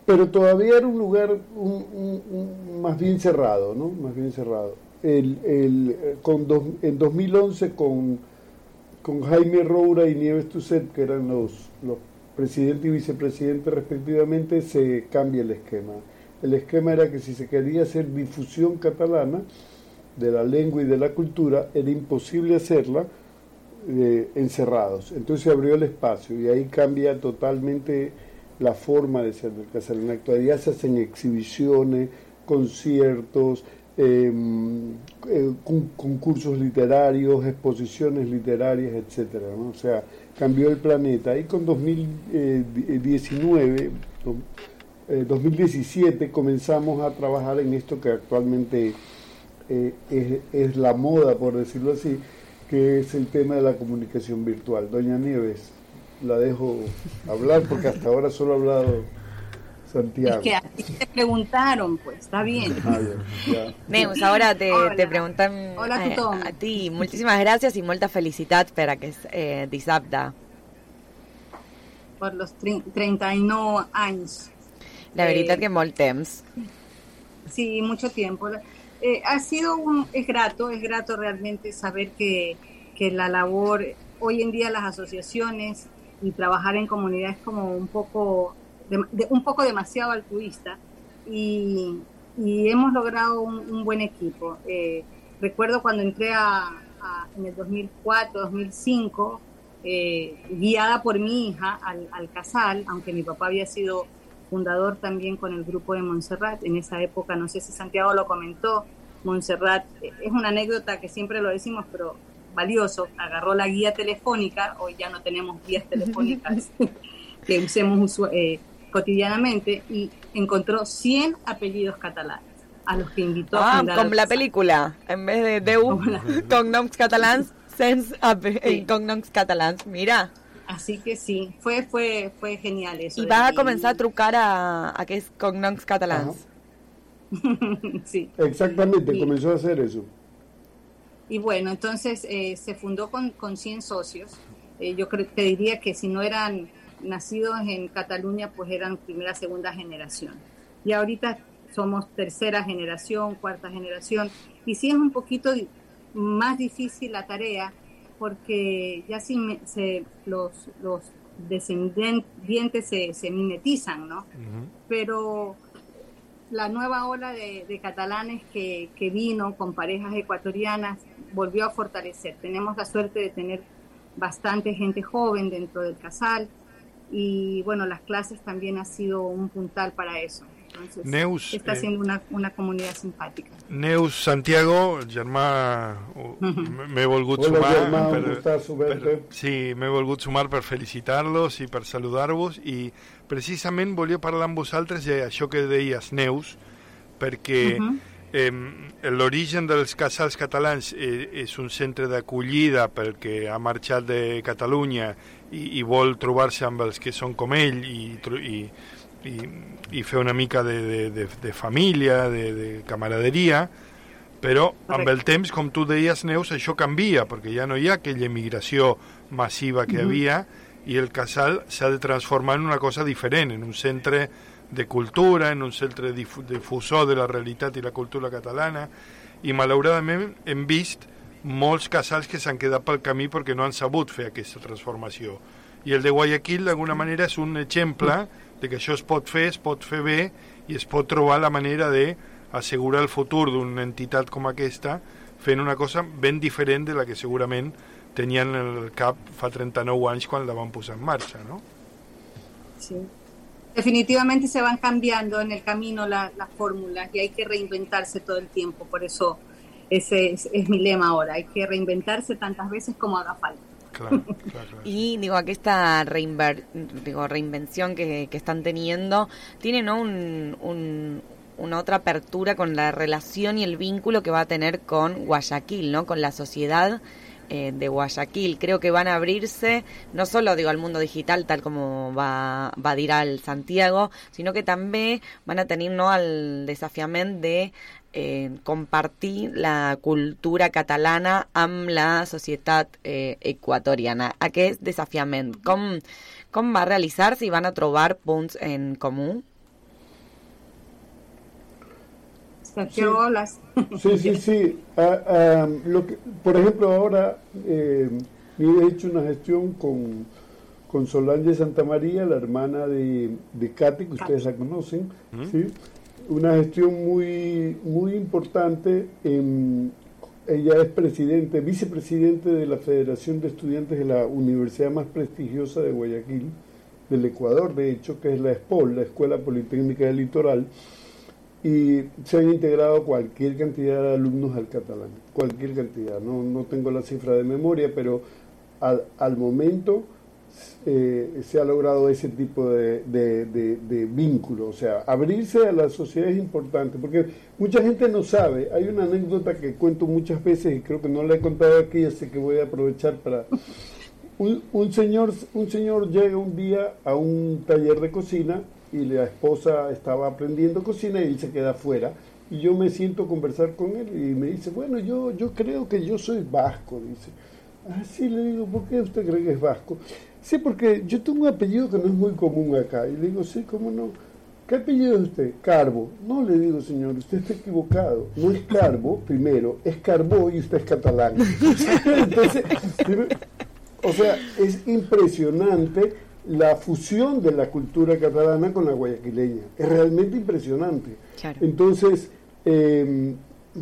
pero todavía era un lugar un- más bien cerrado, ¿no? Más bien cerrado. El, el, con dos- en 2011 con, con Jaime Roura y Nieves Tuset, que eran los, los presidente y vicepresidente respectivamente, se cambia el esquema. El esquema era que si se quería hacer difusión catalana de la lengua y de la cultura, era imposible hacerla eh, encerrados. Entonces se abrió el espacio y ahí cambia totalmente la forma de ser del casal. En la actualidad se hacen exhibiciones, conciertos, eh, eh, con- concursos literarios, exposiciones literarias, etcétera, ¿no? O sea, cambió el planeta. Y con 2019, do- eh, 2017 comenzamos a trabajar en esto que actualmente eh, es, es la moda, por decirlo así, que es el tema de la comunicación virtual. Doña Nieves, la dejo hablar porque hasta ahora solo ha hablado Santiago. Es que a ti te preguntaron, pues, está bien. Ah. Neus, ahora te, Hola. te preguntan Hola, eh, a ti. Moltíssimes gràcies i molta felicitat per aquest eh, dissabte. Por los tre- 39 años. La veritat Eh, que molt temps. Sí, mucho tiempo. Eh, ha sido un, es grato, es grato realmente saber que, que la labor, hoy en día las asociaciones y trabajar en comunidad es como un poco, de- de- un poco demasiado altruista y, y hemos logrado un, un buen equipo. Eh, recuerdo cuando entré a, a- en el 2004, 2005, eh, guiada por mi hija al, al Casal, aunque mi papá había sido fundador también con el grupo de Montserrat. En esa época, no sé si Santiago lo comentó, Montserrat, eh, es una anécdota que siempre lo decimos, pero valioso, agarró la guía telefónica, hoy ya no tenemos guías telefónicas que usemos eh, cotidianamente, y encontró 100 apellidos catalanes a los que invitó a Ah, fundar el la Casal. pel·lícula. En vez de 10 cognoms catalans, 100 ape- eh, cognoms catalans. Mira. Así que sí, fue, fue, fue genial eso. I de- vas a començar a trucar a, a aquests cognoms catalans. sí. Exactamente, Y- comenzó a hacer eso. Y bueno, entonces eh, se fundó con, con 100 socios. Eh, yo creo, te diría que si no eran nacidos en Cataluña, pues eran primera, segunda generación. Y ahorita somos tercera generación, cuarta generación. Y sí es un poquito más difícil la tarea, porque ya si me- se, los, los descendientes se, se mimetizan, ¿no? pero la nueva ola de, de catalanes que, que vino con parejas ecuatorianas volvió a fortalecer. Tenemos la suerte de tener bastante gente joven dentro del casal y bueno, las clases también ha sido un puntal para eso. Entonces, Neus, está eh, siendo una, una comunidad simpática. Neus Santiago, germà, uh, m- m'he volgut sumar germà, un per, verte. sí, m'he volgut sumar per felicitar-los i per saludar-vos i precisament volia parlar amb vosaltres d'això que deies, Neus, perquè Mhm. Eh, l'origen dels casals catalans eh, és un centre d'acollida perquè ha marxat de Catalunya i, i vol trobar-se amb els que són com ell i, i, i, i fer una mica de, de, de, de família, de, de camaraderia, però amb el temps, com tu deies, Neus, això canvia, perquè ja no hi ha aquella emigració massiva que Mhm. havia i el casal s'ha de transformar en una cosa diferent, en un centre de cultura, en un centre difu difusor de la realitat i la cultura catalana, i malauradament hem vist molts casals que s'han quedat pel camí perquè no han sabut fer aquesta transformació. I el de Guayaquil, d'alguna manera, és un exemple de que això es pot fer, es pot fer bé i es pot trobar la manera de assegurar el futur d'una entitat com aquesta fent una cosa ben diferent de la que segurament tenien el cap fa 39 anys quan la van posar en marxa, no? Sí. Definitivamente se van cambiando en el camino la- las fórmulas y hay que reinventarse todo el tiempo. Por eso ese es, es mi lema ahora. Hay que reinventarse tantas veces como haga falta. Y digo, aquesta reinver- digo, reinvención que, que están teniendo tiene ¿no? un, un- una otra apertura con la relación y el vínculo que va a tener con Guayaquil, ¿no? con la sociedad eh, de Guayaquil. Creo que van a abrirse no solo digo al mundo digital tal como va, va a dir al Santiago, sino que també van a tenir no, el desafiament de eh, compartir la cultura catalana amb la societat eh, equatoriana. Aquest desafiament, com, com va realitzar-se i van a trobar punts en comú? Hablas. Sí, sí, sí. Ah, ah, lo que, por ejemplo, ahora eh, he hecho una gestión con, con Solange Santa María, la hermana de, de Katy, que ustedes la conocen. ¿sí? Una gestión muy, muy importante. en- ella es presidente, vicepresidente de la Federación de Estudiantes de la universidad más prestigiosa de Guayaquil, del Ecuador, de hecho, que es la ESPOL, la Escuela Politécnica del Litoral y se han integrado cualquier cantidad de alumnos al catalán, cualquier cantidad, no, no tengo la cifra de memoria, pero al, al momento eh, se ha logrado ese tipo de, de, de- de vínculo, o sea, abrirse a la sociedad es importante, porque mucha gente no sabe, hay una anécdota que cuento muchas veces y creo que no la he contado aquí, así que voy a aprovechar para... Un, un señor, un señor llega un día a un taller de cocina y la esposa estaba aprendiendo cocina y él se queda afuera. Y yo me siento a conversar con él y me dice, bueno, yo, yo creo que yo soy vasco, dice. Ah, sí, le digo, ¿por qué usted cree que es vasco? Sí, porque yo tengo un apellido que no es muy común acá. Y le digo, sí, ¿cómo no? ¿Qué apellido es usted? Carbo. No, le digo, señor, usted está equivocado. No es Carbo, primero, es Carbó y usted es catalán. Entonces, o sea, es impresionante la fusión de la cultura catalana con la guayaquileña. Es realmente impresionante. Entonces, eh,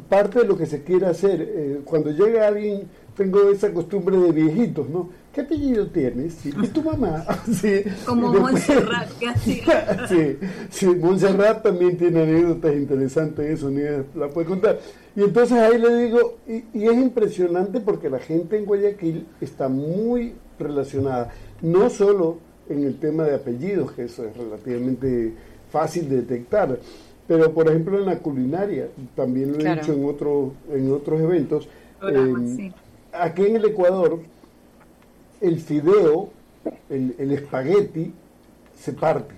parte de lo que se quiere hacer, eh, cuando llega alguien, tengo esa costumbre de viejitos, ¿no? ¿Qué apellido tienes? Sí, ¿Y tu mamá? Sí. Como después- Montserrat, que así. sí, sí, Montserrat también tiene anécdotas interesantes, eso ni la puede contar. Y entonces ahí le digo, y, y es impresionante porque la gente en Guayaquil está muy relacionada, no solo en el tema de apellidos, que eso es relativamente fácil de detectar, pero por ejemplo en la culinaria, también lo he Claro. dicho en, otro, en otros eventos, eh, sí. aquí en el Ecuador, el fideo, el, el espagueti, se parte.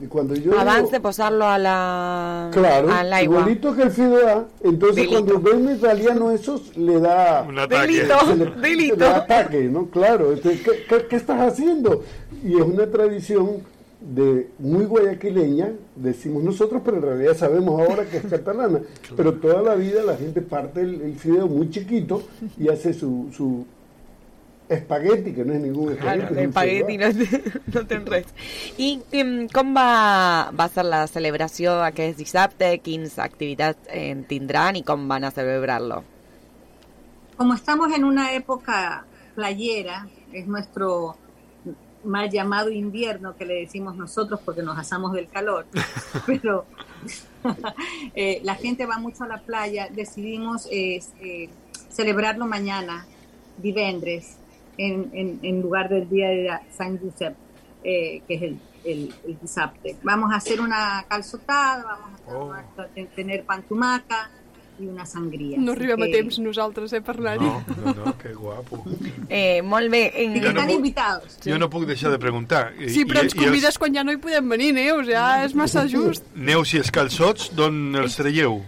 Y cuando yo Abans digo- de posar-lo a la, Claro, a igualito que el fideo, entonces Delito. cuando ve un italiano eso le da Un ataque. Delito, se le- delito. le da ataque, ¿no? Claro, entonces, ¿qué, qué, qué estás haciendo? Y es una tradición de muy guayaquileña, decimos nosotros, pero en realidad sabemos ahora que es catalana. Pero toda la vida la gente parte el, el fideo muy chiquito y hace su, su espagueti, que no es ningún espagueti. Claro, es un l'espagueti no, té- no res. I em, com va, va ser la celebració aquest dissabte? Quins activitats eh, tindran i com van a celebrar-lo? Como estamos en una época playera, es nuestro mal llamado invierno que le decimos nosotros porque nos asamos del calor, pero eh, la gente va mucho a la playa, decidimos eh, eh, celebrarlo mañana, divendres, en, en, en lugar del día de San Josep, eh, que es el, el, el dissabte. Vamos a hacer una calçotada, vamos a tomar- te- tener pan tumaca y una sangría. No arribem a que- temps nosaltres, eh, per anar-hi. No, no, no, que guapo. Eh, molt bé. Que Jo no están puc- invitados. Jo no puc deixar de preguntar. I- Sí, però i- ens i els- convides quan ja no hi podem venir, Neus, ja és massa just. Neus i els calçots, d'on els traieu?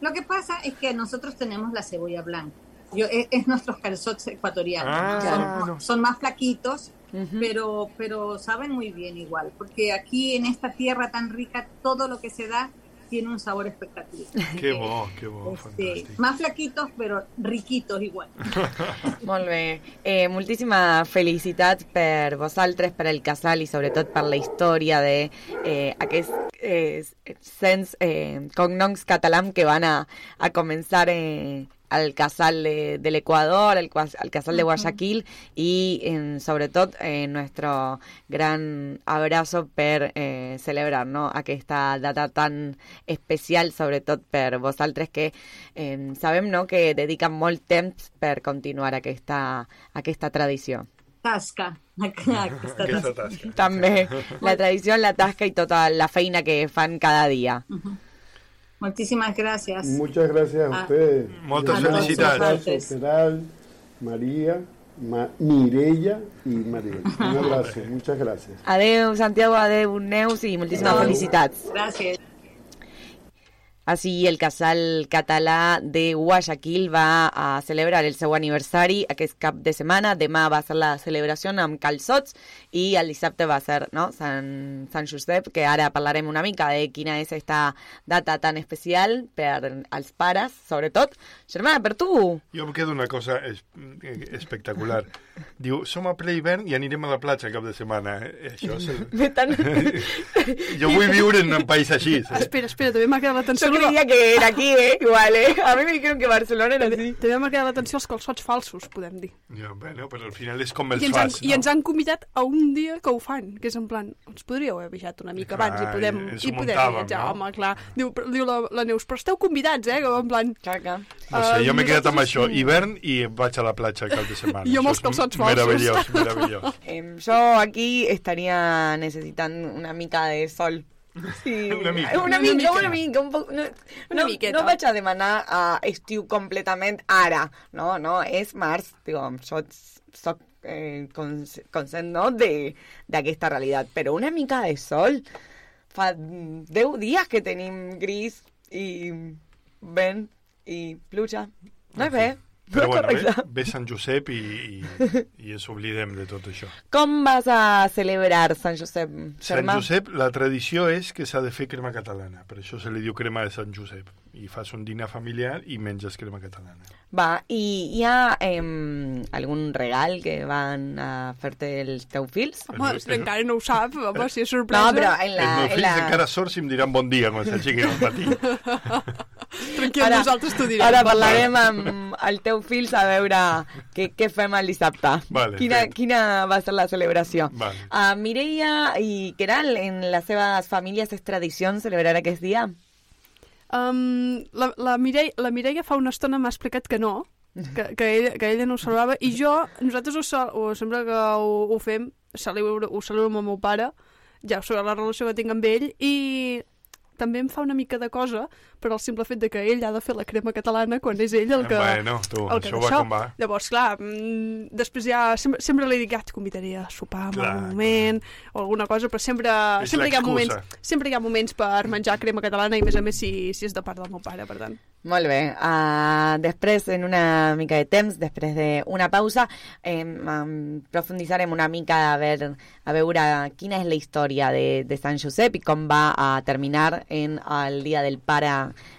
Lo que pasa es que nosotros tenemos la cebolla blanca. Yo, es, es nuestros calzots ecuatorianos. Ah, son, no. son más flaquitos, pero, pero saben muy bien igual. Porque aquí en esta tierra tan rica, todo lo que se da tiene un sabor espectacular. Que bo, que bo. Este, más flaquitos, pero riquitos igual. Molt bé. Eh, moltíssima felicitat per vosaltres, per el casal i sobretot per la història de eh, aquests eh, cents eh, cognoms catalans que van a, a començar eh, al casal de, del Ecuador, al, al casal de Guayaquil y eh, sobre tot eh, nuestro gran abrazo per eh, celebrar no? aquesta data tan especial, sobretot per vosaltres que eh, sabem no? que dediquen molt temps per continuar aquesta, aquesta tradició. Tasca. Aquesta tasca. tasca. També la tradició, la tasca i tota la feina que fan cada dia. Muchísimas gracias. Muchas gracias a Ah, ustedes. Sosa, Peral, María, Ma- Mireia y. Un abrazo, muchas gracias. Adeu, Santiago, adeu, Neus i moltíssimes Adeu. felicitats. Gracias. Així, el casal català de Guayaquil va a celebrar el seu aniversari aquest cap de setmana. Demà va ser la celebració amb calçots i el dissabte va ser no? Sant, Sant Josep, que ara parlarem una mica de quina és esta data tan especial per als pares, sobretot. Germana, per tu! Jo em quedo una cosa es, eh, espectacular. Diu, som a ple hivern i anirem a la platja cap de setmana. Eh? Això és el... Ve tan... jo vull viure en un país així. saps? Espera, espera, també m'ha quedat l'atenció... Yo creía que era aquí, ¿eh? Igual, ¿eh? A mí me dijeron que Barcelona era así. També m'ha quedat l'atenció els calçots falsos, podem dir. Ja, bueno, però al final és com els I ens, han, fas, I no? ens han convidat a un dia que ho fan, que és en plan, ens podríeu haver avisat una mica abans i Clar, podem, i i podem muntàvem, viatjar, no? home, clar. Diu, però- diu la, la Neus, però esteu convidats, eh? Que en plan... Caca. No sé, jo m'he quedat amb això, hivern i vaig a la platja cap de setmana. Jo amb els calçots falsos. Meravellós, meravellós. Em, yo aquí estaría necesitando una mica de sol. Sí, Una mica. Una Una mica, una mica, un poc, no, Una no, no vaig a demanar a estiu completament ara, no, no, és març, digo, jo soc eh, cons conscient no, de- d'aquesta realitat, però una mica de sol, fa 10 dies que tenim gris i vent i pluja, no és bé, Però bueno, ve, ve Sant Josep i, i, i ens oblidem de tot això. Com vas a celebrar Sant Josep, Sant Germà? Josep, la tradició és que s'ha de fer crema catalana, per això se li diu crema de Sant Josep. I fas un dinar familiar i menges crema catalana. Va, i hi ha em, algun regal que van a fer-te els teus fills? Home, si encara no ho sap, home, si és sorpresa... No, però en la... Els meus en fills la... encara sorts i em diran bon dia quan s'aixequin al matí. Tranquil, nosaltres t'ho direm. Ara parlarem amb el teu fill a veure què, què fem el dissabte. Vale, quina, fet. quina va ser la celebració. Vale. A Mireia i Queral, en les seves famílies és tradició celebrar aquest dia? Um, la, la, Mireia, la Mireia fa una estona m'ha explicat que no, que, que, ella, que ella no ho celebrava, i jo, nosaltres ho, cel- o sempre que ho, ho fem, celebro, ho celebro amb el meu pare, ja ho sabeu la relació que tinc amb ell, i també em fa una mica de cosa per al simple fet de que ell ha de fer la crema catalana quan és ell el que... Bueno, tu, el que això va d'això. com va. Llavors, clar, mm, després ja... Sempre, sempre li dic, ah, et convidaria a sopar en Clar, algun moment o alguna cosa, però sempre, És sempre, hi ha moments, sempre hi ha moments per menjar crema catalana i, a més a més, si, si és de part del meu pare, per tant. Molt bé. Uh, després, en una mica de temps, després d'una pausa, eh, um, profunditzarem una mica a, ver, a veure quina és la història de, de Sant Josep i com va a terminar en el Dia del Pare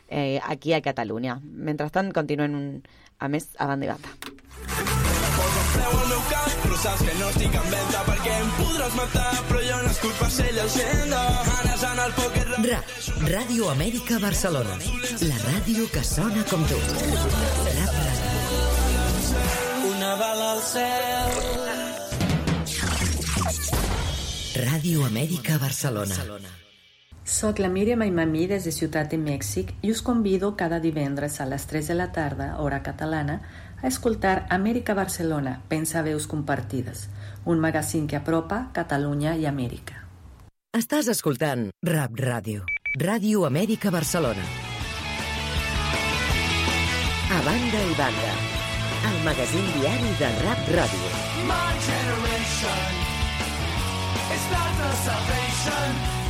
eh, aquí a Catalunya. Mentrestant, continuem un, a més de banda. Meu cap, però saps que no estic en venda perquè em podràs matar, però jo no escup per ser llegenda. Anes en el poker Ra Ràdio Amèrica Barcelona. La ràdio que sona com tu. Rap una bala al cel. Ràdio Amèrica Barcelona. Soc la Míriam Aimamí des de Ciutat de Mèxic i us convido cada divendres a les 3 de la tarda, hora catalana, a escoltar Amèrica Barcelona, Pensa Veus Compartides, un magazín que apropa Catalunya i Amèrica. Estàs escoltant Rap Ràdio. Ràdio Amèrica Barcelona. A banda i banda. El magazín diari de Rap Ràdio. My generation is not the salvation.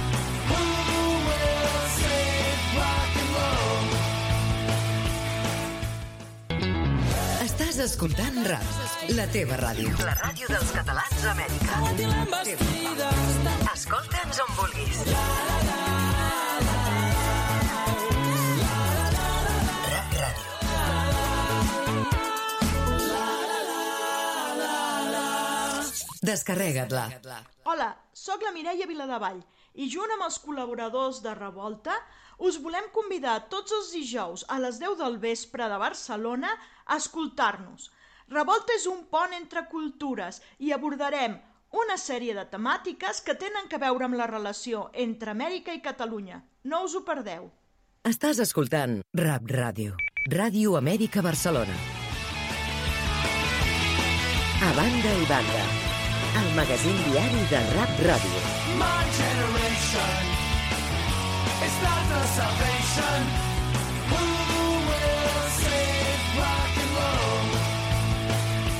Who Estàs escoltant Rap, la teva ràdio. La ràdio dels catalans a Amèrica. Escolta'ns on vulguis. Ràdio. Descarrega't-la. Hola, sóc la Mireia Viladevall i junt amb els col·laboradors de Revolta us volem convidar tots els dijous a les 10 del vespre de Barcelona a escoltar-nos. Revolta és un pont entre cultures i abordarem una sèrie de temàtiques que tenen que veure amb la relació entre Amèrica i Catalunya. No us ho perdeu. Estàs escoltant Rap Ràdio. Ràdio Amèrica Barcelona. A banda i banda. El magazín diari de Rap Ràdio. My generation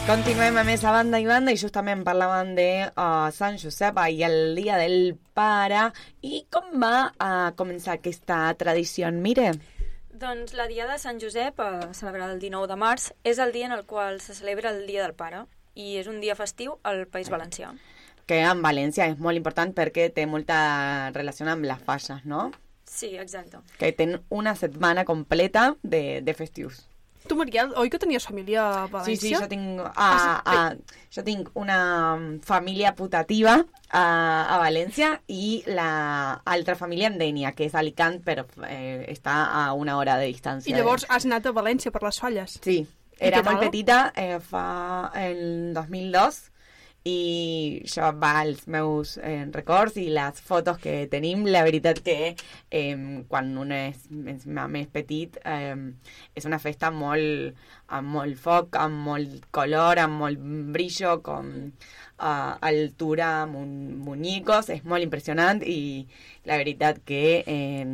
Continuem a més a banda i banda i justament parlàvem de uh, Sant Josep i el Dia del Pare i com va uh, començar aquesta tradició, mire? Doncs la Dia de Sant Josep, eh, celebrada el 19 de març, és el dia en el qual se celebra el Dia del Pare i és un dia festiu al País Valencià. Que en València és molt important perquè té molta relació amb les falles, no? Sí, exacte. Que tenen una setmana completa de, de festius. Tu, Mariel, oi que tenies família a València? Sí, sí, jo tinc, a, a, jo tinc una mm, família putativa a, a València i la altra família en Dènia, que és Alicant, però eh, està a una hora de distància. I llavors has anat a València per les falles? Sí, era molt petita, eh, fa el 2002, i això va als meus eh, records i les fotos que tenim. La veritat que eh, quan un és, és més petit eh, és una festa molt, amb molt foc, amb molt color, amb molt brillo, com uh, altura, mun muñecos, és molt impressionant i la veritat que eh,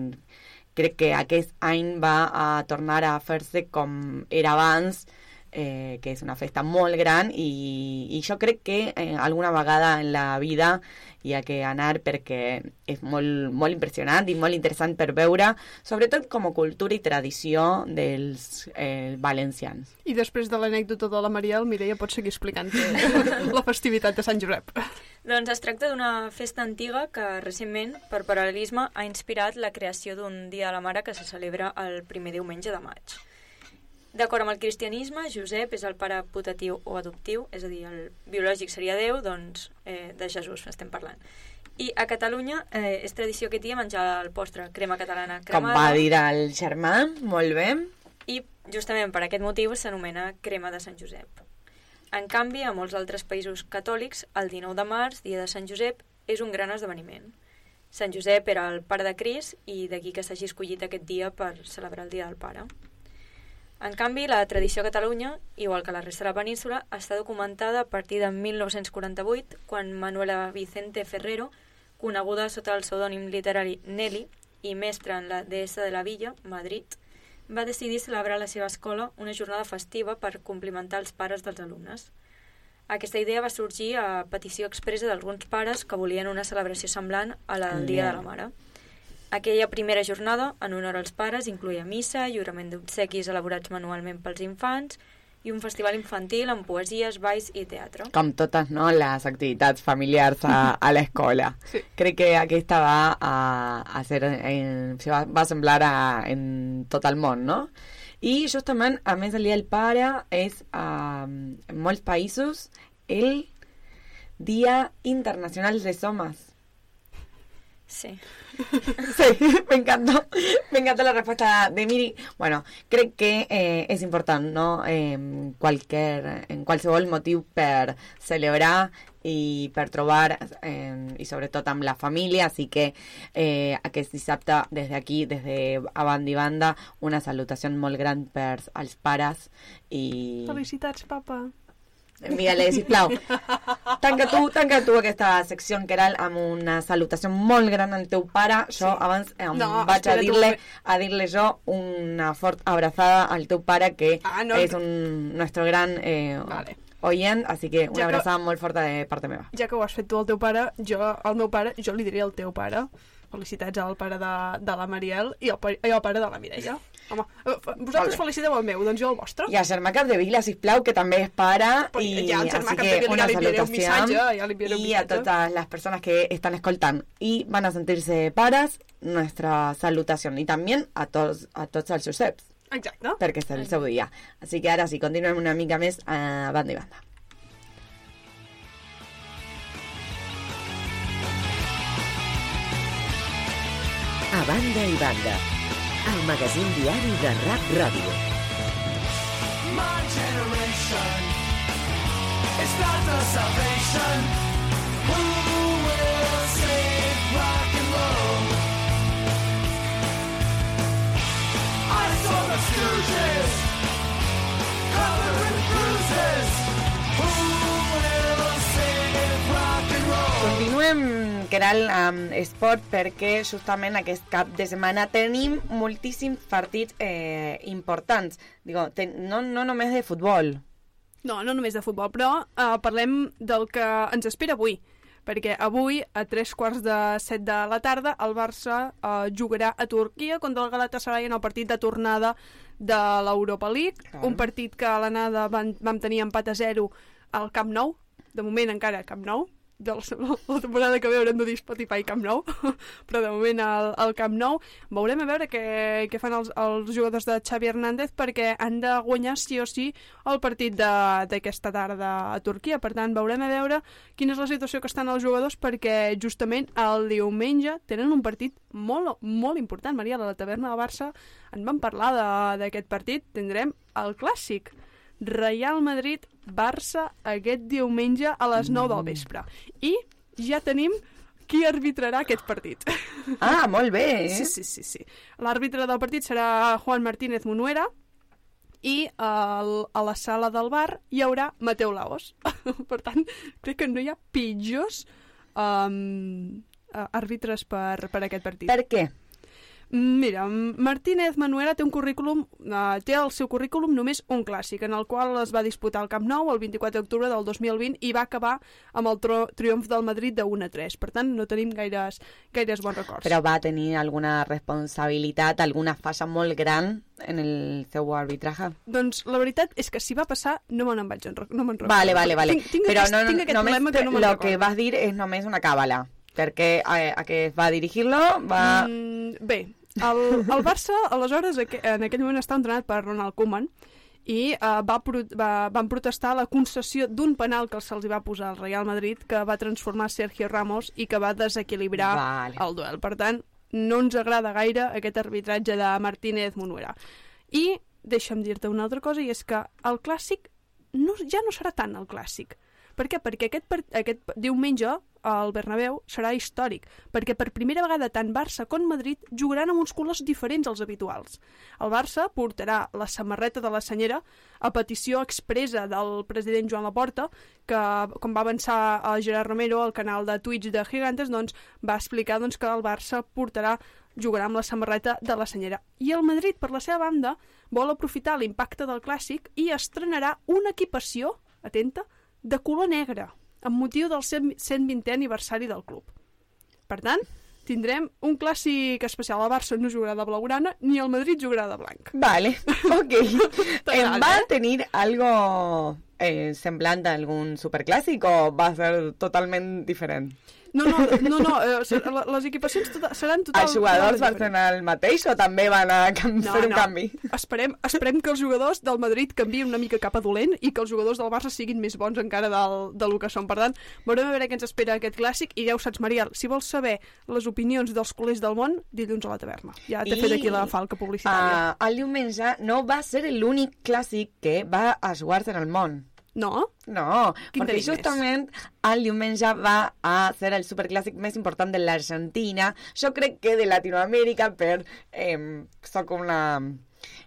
crec que aquest any va a tornar a fer-se com era abans, eh, que és una festa molt gran i, i jo crec que eh, alguna vegada en la vida hi ha que anar perquè és molt, molt impressionant i molt interessant per veure, sobretot com a cultura i tradició dels eh, valencians. I després de l'anècdota de la Mariel, Mireia, pots seguir explicant la festivitat de Sant Josep. Doncs es tracta d'una festa antiga que recentment, per paral·lelisme, ha inspirat la creació d'un Dia de la Mare que se celebra el primer diumenge de maig. D'acord amb el cristianisme, Josep és el pare putatiu o adoptiu, és a dir, el biològic seria Déu, doncs eh, de Jesús estem parlant. I a Catalunya eh, és tradició aquest dia menjar el postre, crema catalana Com cremada. va dir el germà, molt bé. I justament per aquest motiu s'anomena crema de Sant Josep. En canvi, a molts altres països catòlics, el 19 de març, dia de Sant Josep, és un gran esdeveniment. Sant Josep era el pare de Cris i d'aquí que s'hagi escollit aquest dia per celebrar el Dia del Pare. En canvi, la tradició a Catalunya, igual que la resta de la península, està documentada a partir de 1948, quan Manuela Vicente Ferrero, coneguda sota el pseudònim literari Nelly i mestra en la deessa de la Villa, Madrid, va decidir celebrar a la seva escola una jornada festiva per complimentar els pares dels alumnes. Aquesta idea va sorgir a petició expressa d'alguns pares que volien una celebració semblant a la del Dia de la Mare. Aquella primera jornada, en honor als pares, incluïa missa, lliurament d'obsequis elaborats manualment pels infants i un festival infantil amb poesies, balls i teatre. Com totes no, les activitats familiars a, a l'escola. Sí. Crec que aquesta va a, a ser, en, se va, va semblar a, en tot el món, no? I justament, a més, el Dia del Pare és, um, en molts països, el Dia Internacional dels Homes. Sí. Sí, me encantó. Me encantó la respuesta de Miri. Bueno, crec que eh, és important, no? Eh, qualquer, en qualsevol motiu per celebrar i per trobar, eh, i sobretot amb la família, així que eh, aquest dissabte, des d'aquí, des de a banda i banda, una salutació molt gran per als pares i... Felicitats, papa. Miguel, sisplau, tanca tu, tanca tu aquesta secció, Keral, amb una salutació molt gran al teu pare. Jo abans em No, vaig a dir-li moment. a dir-li jo una fort abrazada al teu pare, que Ah, no. és un, nuestro gran eh, oient, així que una Ja que- abraçada molt forta de part meva. Ja que ho has fet tu al teu pare, jo, al meu pare, jo li diré al teu pare. Felicitats al pare de, de la Mariel i al, i al pare de la Mireia. Home, eh, vosaltres feliciteu el meu, doncs jo el vostre. I a Germà Capdevila, sisplau, que també és pare, Però i ja, Germà Capdevila ja li enviaré un missatge, ja li enviaré un i a missatge. totes les persones que estan escoltant i van a sentirse pares, nuestra salutació. I també a tots, a tots els Joseps, Exacte. perquè és el seu dia. Així que ara sí, continuem una mica més a banda i banda. A banda i banda, el magazín diari de Rap Ràdio. My generation is not the salvation. Who will save rock and roll? I saw the Stooges covered in bruises. Continuem, Keral, amb esport perquè justament aquest cap de setmana tenim moltíssims partits eh, importants. Digo, ten, no, no només de futbol. No, no només de futbol, però uh, parlem del que ens espera avui. Perquè avui, a tres quarts de set de la tarda, el Barça uh, jugarà a Turquia contra el Galatasaray en el partit de tornada de l'Europa League. Clar. Un partit que a l'anada vam, vam tenir empat a 0 al Camp Nou. De moment encara Camp Nou. De la, la temporada que ve haurem de dir Spotify Camp Nou, però de moment al, al Camp Nou. Veurem a veure què, què fan els, els jugadors de Xavi Hernández perquè han de guanyar sí o sí el partit de- d'aquesta tarda a Turquia. Per tant, veurem a veure quina és la situació que estan els jugadors perquè justament el diumenge tenen un partit molt, molt important. Maria, a la taverna de Barça en vam parlar de- d'aquest partit. Tindrem el clàssic. Real Madrid-Barça aquest diumenge a les 9 del vespre. I ja tenim qui arbitrarà aquest partit. Ah, molt bé, eh? Sí, sí, sí. sí. L'àrbitre del partit serà Juan Martínez Munuera i al, a la sala del bar hi haurà Mateu Laos. per tant, crec que no hi ha pitjors um, àrbitres per, per aquest partit. Per què? Mira, Martínez Manuela té un currículum, uh, té al seu currículum només un clàssic, en el qual es va disputar al Camp Nou el 24 d'octubre del 2020 i va acabar amb el triomf del Madrid de 1 a 3. Per tant, no tenim gaires, gaires bons records. Però va tenir alguna responsabilitat, alguna falla molt gran en el seu arbitratge? Doncs la veritat és que si va passar no me'n vaig en, no me'n recordo. Vale, vale, vale. Tinc, tinc Però aquest, no, no, tinc aquest només problema que no me'n recordo. que vas dir és només una càbala, perquè a, a què va dirigir-lo va... Mm, bé, el, el Barça, aleshores, en aquell moment estava entrenat per Ronald Koeman i uh, va, pro va, van protestar la concessió d'un penal que se'ls va posar al Real Madrid que va transformar Sergio Ramos i que va desequilibrar Vale. el duel. Per tant, no ens agrada gaire aquest arbitratge de Martínez Munuera. I deixa'm dir-te una altra cosa, i és que el clàssic no, ja no serà tant el clàssic. Per què? Perquè aquest, aquest diumenge al Bernabéu serà històric, perquè per primera vegada tant Barça com Madrid jugaran amb uns colors diferents als habituals. El Barça portarà la samarreta de la senyera a petició expressa del president Joan Laporta, que, com va avançar el Gerard Romero al canal de Twitch de Gigantes, doncs, va explicar doncs, que el Barça portarà jugarà amb la samarreta de la senyera. I el Madrid, per la seva banda, vol aprofitar l'impacte del clàssic i estrenarà una equipació, atenta, de color negre, amb motiu del 100 120è aniversari del club. Per tant, tindrem un clàssic especial. El Barça no jugarà de blaugrana, ni el Madrid jugarà de blanc. Vale, ok. em T'agrada, va eh? tenir algo eh, semblant a algun superclàssic o va ser totalment diferent? No, no, no, no eh, ser- les equipacions tota, seran total... Els jugadors van totalment fer el mateix o també van a cam- No, fer un no. canvi? Esperem, esperem que els jugadors del Madrid canvien una mica cap a dolent i que els jugadors del Barça siguin més bons encara del, de lo que són. Per tant, veurem a veure què ens espera aquest clàssic i ja ho saps, Mariel, si vols saber les opinions dels culers del món, dilluns a la taverna. Ja t'he I- fet aquí la falca publicitària. Uh, el diumenge no va ser l'únic clàssic que va a jugar-se en el món. No? No, Quin perquè tenim més? justament el diumenge va a ser el superclàssic més important de l'Argentina. Jo crec que de Latinoamèrica, per... Eh, soc una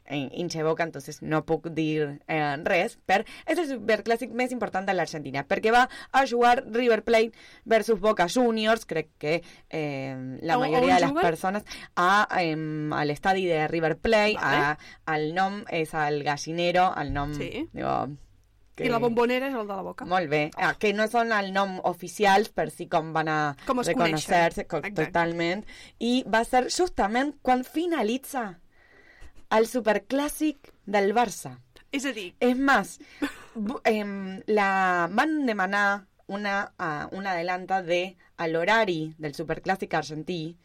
eh, hincheboca, entonces no puc dir eh, res, per és el superclàssic més important de l'Argentina, perquè va a jugar River Plate versus Boca Juniors, crec que eh, la a majoria on de les juguen? persones a, eh, a l'estadi de River Plate, Vale. a, el nom és el gallinero, el nom... Sí. Digo, I la bombonera és el de la boca. molt bé, ah, que no són el nom oficials, per si com van a reconèixer-se totalment. I va ser justament quan finalitza el superclàssic del Barça. És a dir... És més, la, van demanar una, uh, una adelanta de a l'horari del superclàssic argentí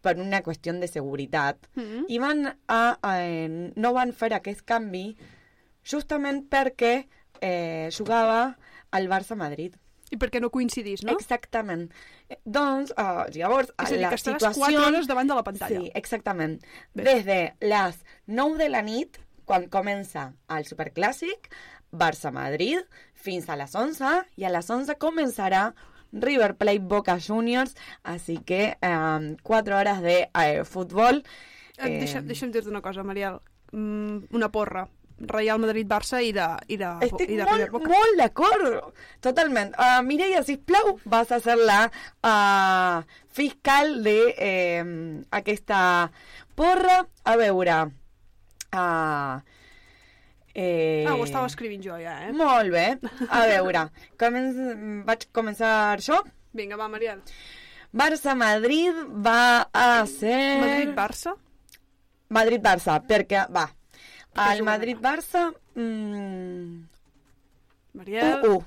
per una qüestió de seguretat Mm. i van a, eh, no van fer aquest canvi justament perquè eh, jugava al Barça-Madrid. I perquè no coincidís, no? Exactament. Eh, Doncs, uh, llavors, És a dir, la que estaràs situació... 4 hores davant de la pantalla. Sí, exactament. Bé. Des de les 9 de la nit, quan comença el Superclàssic, Barça-Madrid, fins a les 11, i a les 11 començarà River Plate Boca Juniors, així que eh, 4 hores de eh, futbol. Eh, deixa, deixa'm dir-te una cosa, Mariel. Mm, una porra. Real Madrid-Barça i de, i de, Estic i de molt, Boca. molt d'acord, totalment. Uh, Mireia, sisplau, vas a ser la uh, fiscal de eh, aquesta porra. A veure... Uh, eh, Ah, ho estava escrivint jo ja, eh? Molt bé. A veure, comen vaig començar jo. Vinga, va, Mariel. Barça-Madrid va a ser... Madrid-Barça? Madrid-Barça, perquè, va, el Madrid-Barça... Mm, Mariel... 1-1.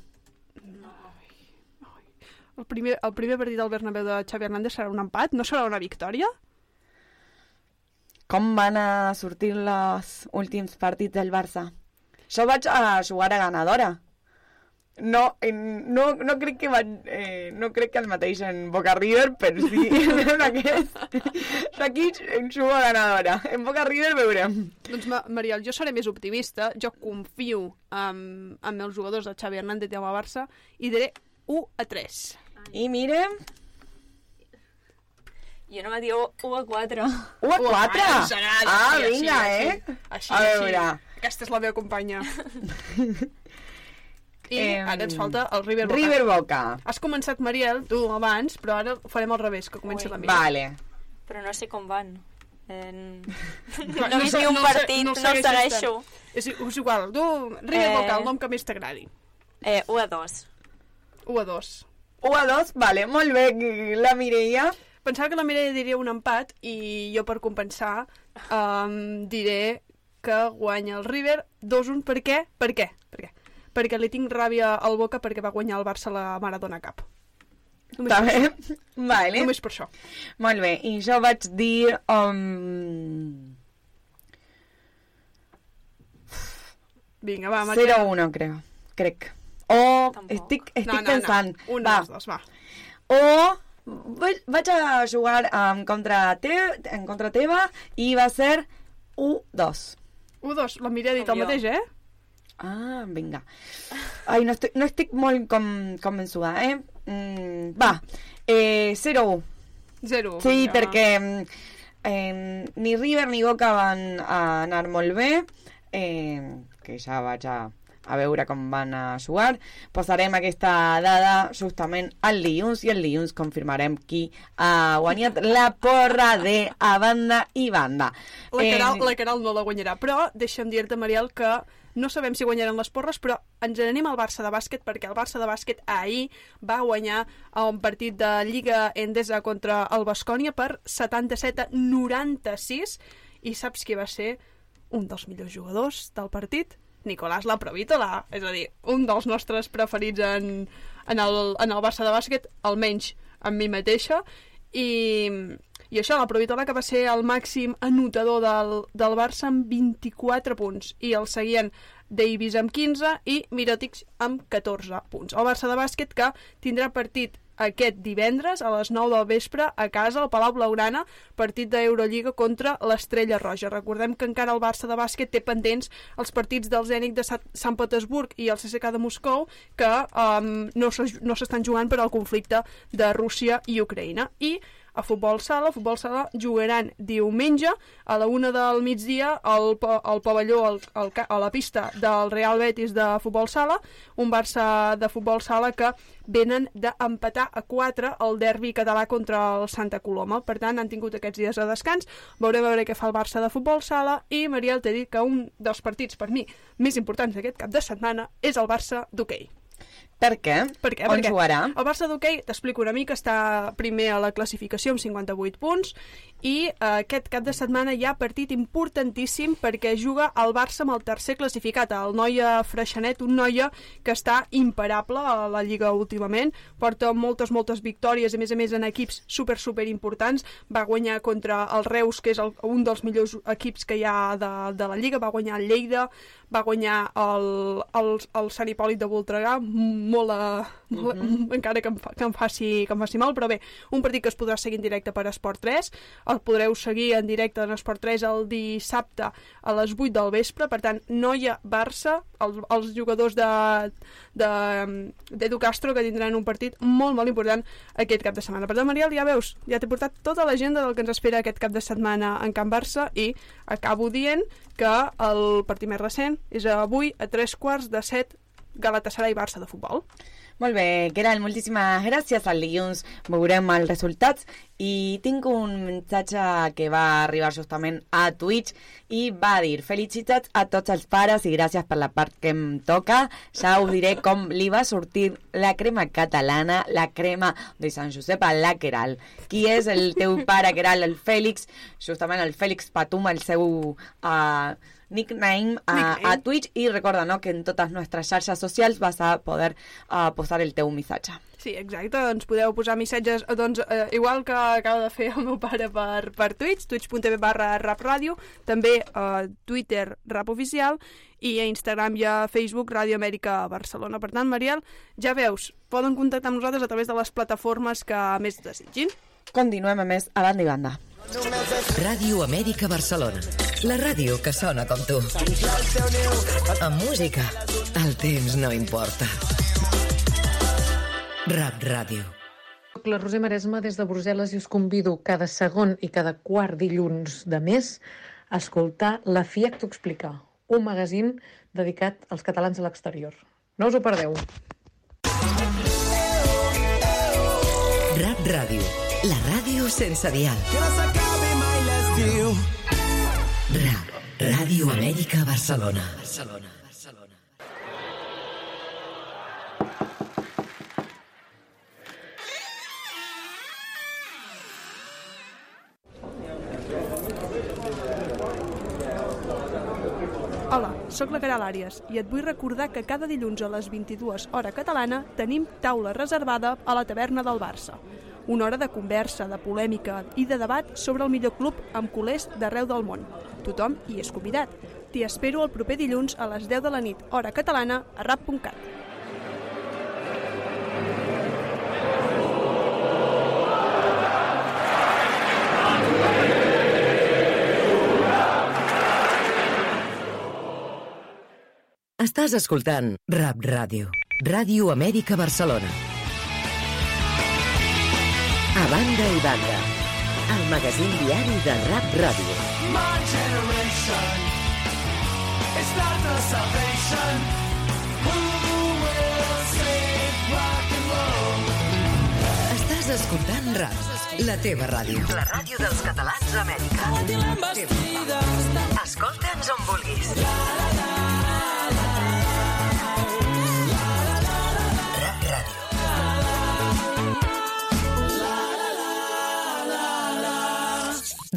El primer, el primer partit del Bernabéu de Xavi Hernández serà un empat? No serà una victòria? Com van a sortir els últims partits del Barça? Jo vaig a jugar a ganadora. No, en, no, no crec que va, eh, no crec que el mateix en Boca River, però sí en aquest. Aquí en jugo a ganadora. En Boca River veurem. Doncs, Ma Mariel, jo seré més optimista. Jo confio en, en els jugadors de Xavi Hernández i amb el Barça i diré 1 a 3. I mirem... Jo no me diu 1 a 4. 1 a 4? ens agrada, Ah, sí, vinga, així, eh? Així, A així. veure. Aquesta és la meva companya. I Em, ara ens falta el River Boca. River Boca. Has començat, Mariel, tu abans, però ara ho farem al revés, que comenci Ui. la Mariel. Vale. Però no sé com van. En... Clar, no he ni un sé- partit, no, no segueixes segueixo. És, és igual, tu, River Eh. Boca, el nom que més t'agradi. Eh, 1 a 2. 1 a 2. 1 a 2, vale, molt bé, la Mireia. Pensava que la Mireia diria un empat i jo per compensar um, diré que guanya el River 2-1. Per què? Per què? Per què? Perquè li tinc ràbia al Boca perquè va guanyar el Barça la Maradona Cup. Només per També? això. Vale. Només per això. Molt bé, i jo vaig dir... Um, Vinga, va, Maria. 0-1, crec. crec. O estic, estic No, no, no. pensant... Un va. dels dos, va. O vaig, vaig a jugar um, contra te, en contra teva i va ser 1-2. 1-2, la Mireia ha dit el mateix, eh? Ah, vinga. Ai, no estic, no estic molt com, convençuda, eh? Mm, va, eh, 0-1. 0. Sí, perquè eh, ni River ni Boca van anar molt bé, eh, que ja vaig a, a veure com van a jugar. Posarem aquesta dada justament el dilluns i el dilluns confirmarem qui ha guanyat la porra de a banda i banda. La Caral, Eh, la Caral no la guanyarà, però deixa'm dir-te, Mariel, que no sabem si guanyaran les porres, però ens anem al Barça de bàsquet perquè el Barça de bàsquet ahir va guanyar un partit de Lliga Endesa contra el Bascònia per 77 a 96 i saps qui va ser un dels millors jugadors del partit? Nicolás Laprovítola, és a dir, un dels nostres preferits en, en, el, en el Barça de bàsquet, almenys amb mi mateixa. I, i això, la Provitola que va ser el màxim anotador del, del Barça amb 24 punts i el seguien Davis amb 15 i Mirotic amb 14 punts. El Barça de bàsquet que tindrà partit aquest divendres a les 9 del vespre a casa al Palau Blaugrana, partit d'Eurolliga contra l'Estrella Roja. Recordem que encara el Barça de bàsquet té pendents els partits del Zenit de Sa- Sant Petersburg i el CSKA de Moscou que um, no s'estan jugant per al conflicte de Rússia i Ucraïna. I a futbol sala, futbol sala jugaran diumenge a la una del migdia al, al pavelló, al, al, a la pista del Real Betis de futbol sala, un Barça de futbol sala que venen d'empatar a 4 el derbi català contra el Santa Coloma. Per tant, han tingut aquests dies de descans. Veurem a veure què fa el Barça de futbol sala i Mariel t'he dit que un dels partits per mi més importants d'aquest cap de setmana és el Barça d'hoquei. Per què? Per què? On Perquè jugarà? El Barça d'hoquei, t'explico una mica, està primer a la classificació amb 58 punts i eh, aquest cap de setmana hi ha partit importantíssim perquè juga el Barça amb el tercer classificat, el Noia Freixanet, un Noia que està imparable a la Lliga últimament, porta moltes, moltes victòries, a més a més en equips super, super importants, va guanyar contra el Reus, que és el, un dels millors equips que hi ha de, de la Lliga, va guanyar el Lleida, va guanyar el, el, el Sant Hipòlit de Voltregà, molt, a, molt Mhm. encara que em, fa, que, em faci, que em faci mal, però bé, un partit que es podrà seguir en directe per Esport 3, el podreu seguir en directe en Esport 3 el dissabte a les 8 del vespre, per tant, Noia-Barça, els, els jugadors de de- d'Edu Castro que tindran un partit molt, molt important aquest cap de setmana. Per tant, Mariel, ja veus, ja t'he portat tota l'agenda del que ens espera aquest cap de setmana en Can Barça i acabo dient que el partit més recent és avui a tres quarts de set Galatasaray Barça de futbol. Molt bé, Keral, moltíssimes gràcies. El dilluns veurem els resultats i tinc un missatge que va arribar justament a Twitch i va dir felicitats a tots els pares i gràcies per la part que em toca. Ja us diré com li va sortir la crema catalana, la crema de Sant Josep a la Keral. Qui és el teu pare, Keral? El Fèlix, justament el Fèlix Patum, el seu... Uh, nickname a, Nickname. a Twitch y recuerda ¿no? que en totes nuestras xarxes socials vas a poder uh, posar el teu missatge. Sí, exacte, ens podeu posar missatges, eh, doncs, eh, igual que acaba de fer el meu pare per, per Twitch, twitch.tv barra rapradio, també a Twitter rap oficial, i a Instagram i a Facebook Ràdio Amèrica Barcelona. Per tant, Mariel, ja veus, poden contactar amb nosaltres a través de les plataformes que més desitgin. Continuem a més a banda i banda. Ràdio Amèrica Barcelona. La ràdio que sona com tu. Amb música, el temps no importa. Rap Ràdio. La Roser Maresma des de Brussel·les i us convido cada segon i cada quart dilluns de mes a escoltar La FIAC t'ho explica, un magazín dedicat als catalans a l'exterior. No us ho perdeu. Rap Ràdio. La ràdio sense dial. Rap. Ràdio Amèrica Barcelona. Barcelona. Hola, sóc la Caral Àries i et vull recordar que cada dilluns a les 22 hora catalana tenim taula reservada a la taverna del Barça. Una hora de conversa, de polèmica i de debat sobre el millor club amb culers d'arreu del món. Tothom hi és convidat. T'hi espero el proper dilluns a les 10 de la nit, hora catalana, a rap.cat. Estàs escoltant Rap Ràdio. Ràdio Amèrica Barcelona. A banda i banda. El magazín diari de Rap Ràdio. My generation is not the salvation. Who will save rock and roll? Estàs escoltant Rap, la teva ràdio. La ràdio dels catalans d'Amèrica. Escolta'ns on vulguis. Rap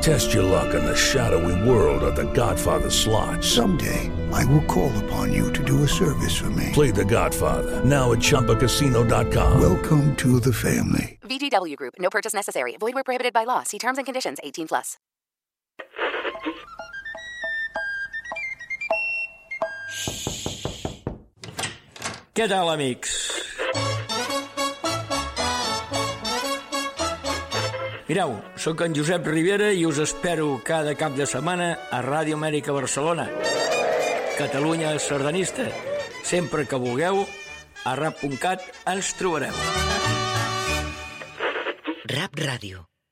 Test your luck in the shadowy world of The Godfather slot. Someday, I will call upon you to do a service for me. Play The Godfather now at ChumbaCasino.com. Welcome to the family. VGW Group. No purchase necessary. Void where prohibited by law. See terms and conditions. 18 plus. Què tal, amics? Mireu, sóc en Josep Rivera i us espero cada cap de setmana a Ràdio Amèrica Barcelona. Catalunya sardanista. Sempre que vulgueu, a rap.cat ens trobareu. Rap Ràdio.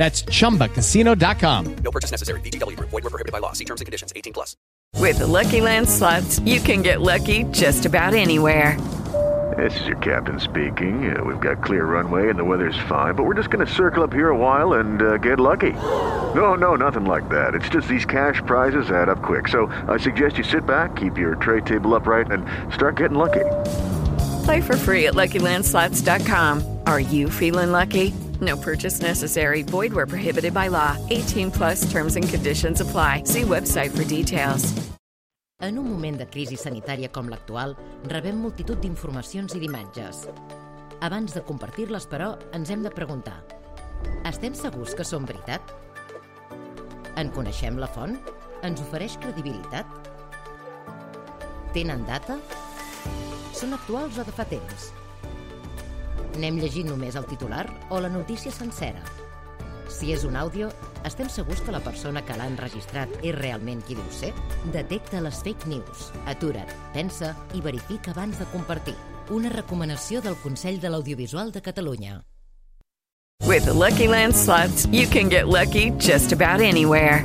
That's chumbacasino.com. No purchase necessary. VGW Group. Void were prohibited by law. See terms and conditions. 18 plus. With the Lucky Land slots, you can get lucky just about anywhere. This is your captain speaking. Uh, we've got clear runway and the weather's fine, but we're just going to circle up here a while and uh, get lucky. No, no, nothing like that. It's just these cash prizes add up quick. So I suggest you sit back, keep your tray table upright, and start getting lucky. Play for free at LuckyLandSlots.com. Are you feeling lucky? No purchase necessary. Void where prohibited by law. 18 plus terms and conditions apply. See website for details. En un moment de crisi sanitària com l'actual, rebem multitud d'informacions i d'imatges. Abans de compartir-les, però, ens hem de preguntar estem segurs que són veritat? En coneixem la font? Ens ofereix credibilitat? Tenen data? Són actuals o de fa temps? N'hem llegit només el titular o la notícia sencera? Si és un àudio, estem segurs que la persona que l'ha enregistrat és realment qui diu ser? Detecta les fake news. Atura't, pensa i verifica abans de compartir. Una recomanació del Consell de l'Audiovisual de Catalunya. With the Lucky Land slots, you can get lucky just about anywhere.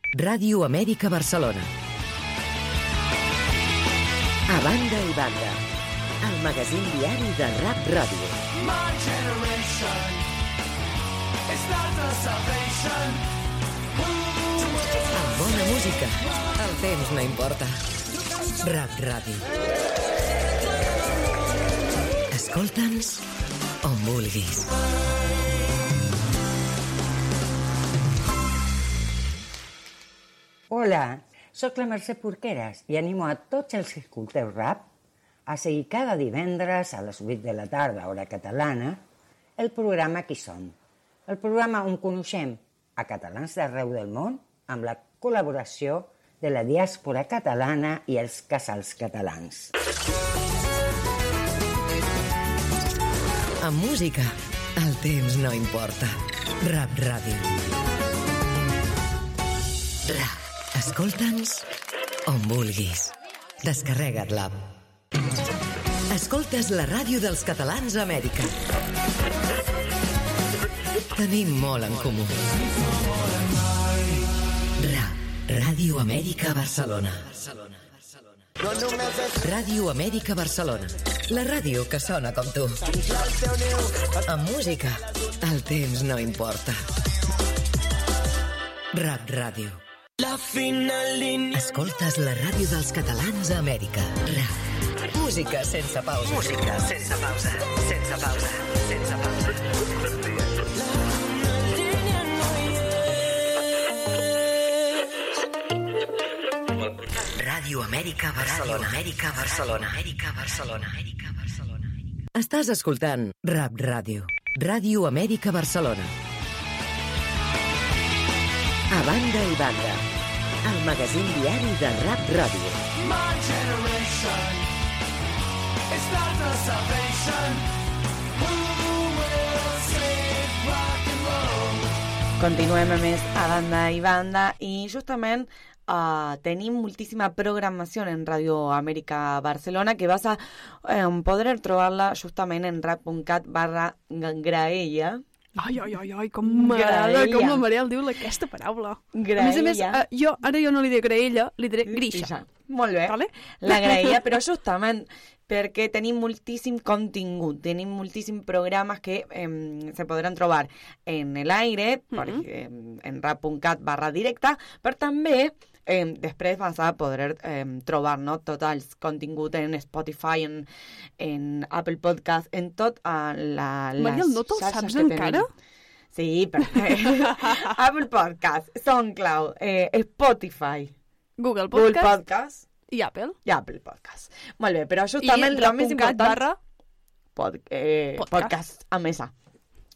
Ràdio Amèrica Barcelona. A banda i banda. El magazín diari de Rap Ràdio. My generation is not the salvation. Amb bona música. El temps no importa. Rap Ràdio. Escolta'ns on vulguis. Hola, sóc la Mercè Porqueres i animo a tots els que escolteu rap a seguir cada divendres a les 8 de la tarda, hora catalana, el programa Qui som? El programa on coneixem a catalans d'arreu del món amb la col·laboració de la diàspora catalana i els casals catalans. Amb música, el temps no importa. Rap Ràdio. Rap. Escolta'ns on vulguis. Descarrega't l'app. Escoltes la ràdio dels catalans a Amèrica. Tenim molt en comú. Rap. Ràdio Amèrica Barcelona. Ràdio Amèrica Barcelona. La ràdio que sona com tu. Amb música, el temps no importa. Rap Ràdio. La final línia... Escoltes la ràdio dels catalans a Amèrica. Rap. Música sense pausa. Música sense pausa. Sense pausa. Sense pausa. Ràdio Amèrica Barcelona. Amèrica Barcelona. Amèrica Barcelona. Amèrica Barcelona. Estàs escoltant Rap Ràdio. Ràdio Amèrica Barcelona. A banda i banda. El magazín diari de Rap Ràdio. My generation is not the salvation. Who will save rock and roll? Continuem a més a banda i banda i justament uh, tenim moltíssima programació en Ràdio Amèrica Barcelona que vas a eh, poder trobar-la justament en rap.cat barra graella Ai, ai, ai, ai, com m'agrada com la Mariel diu aquesta paraula. A més a més, Graella. eh, jo, ara jo no li diré graella, li diré grixa. Molt bé. Vale? La graella, però justament perquè tenim moltíssim contingut, tenim moltíssim programes que eh, se podran trobar en el aire, per, eh, en rap.cat barra directa, però també eh, després vas a poder eh, trobar no, tots els continguts en Spotify, en, en Apple Podcast, en tot eh, la, les Mariel, no te'l saps encara? tenim. Sí, perquè Apple Podcast, SoundCloud, eh, Spotify, Google Google Podcast Podcast i Apple. i Apple Podcast. Molt bé, però justament el més important... barra pod, eh, Podcast. podcast. a mesa.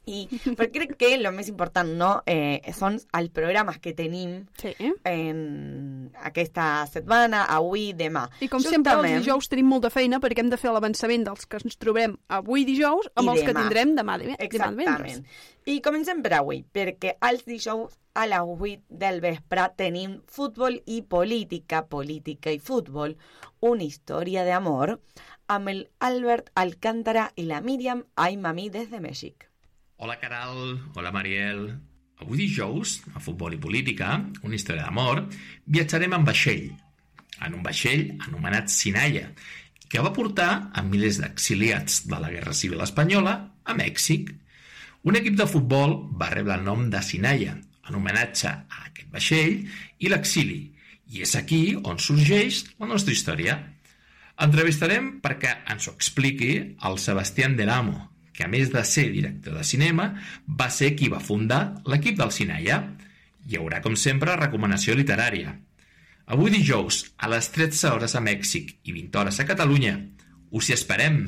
I però crec que el més important no, eh, són els programes que tenim sí. en aquesta setmana, avui, demà. I com sempre, els dijous tenim molta feina perquè hem de fer l'avançament dels que ens trobem avui dijous amb els que demà. tindrem demà, dive- demà divendres. I comencem per avui, perquè els dijous a les 8 del vespre tenim futbol i política, política i futbol, una història d'amor, amb el Albert Alcántara i la Míriam Aymami des de Mèxic. Hola Caral, hola Mariel. Avui dijous, a Futbol i Política, una història d'amor, viatjarem en vaixell, en un vaixell anomenat Sinaia, que va portar a milers d'exiliats de la Guerra Civil Espanyola a Mèxic. Un equip de futbol va rebre el nom de Sinaia, en homenatge a aquest vaixell i l'exili, i és aquí on sorgeix la nostra història. Entrevistarem perquè ens ho expliqui el Sebastián Del Amo, que a més de ser director de cinema, va ser qui va fundar l'equip del Sinaia. Hi haurà, com sempre, recomanació literària. Avui dijous, a les 13 hores a Mèxic i 20 hores a Catalunya. Us hi esperem!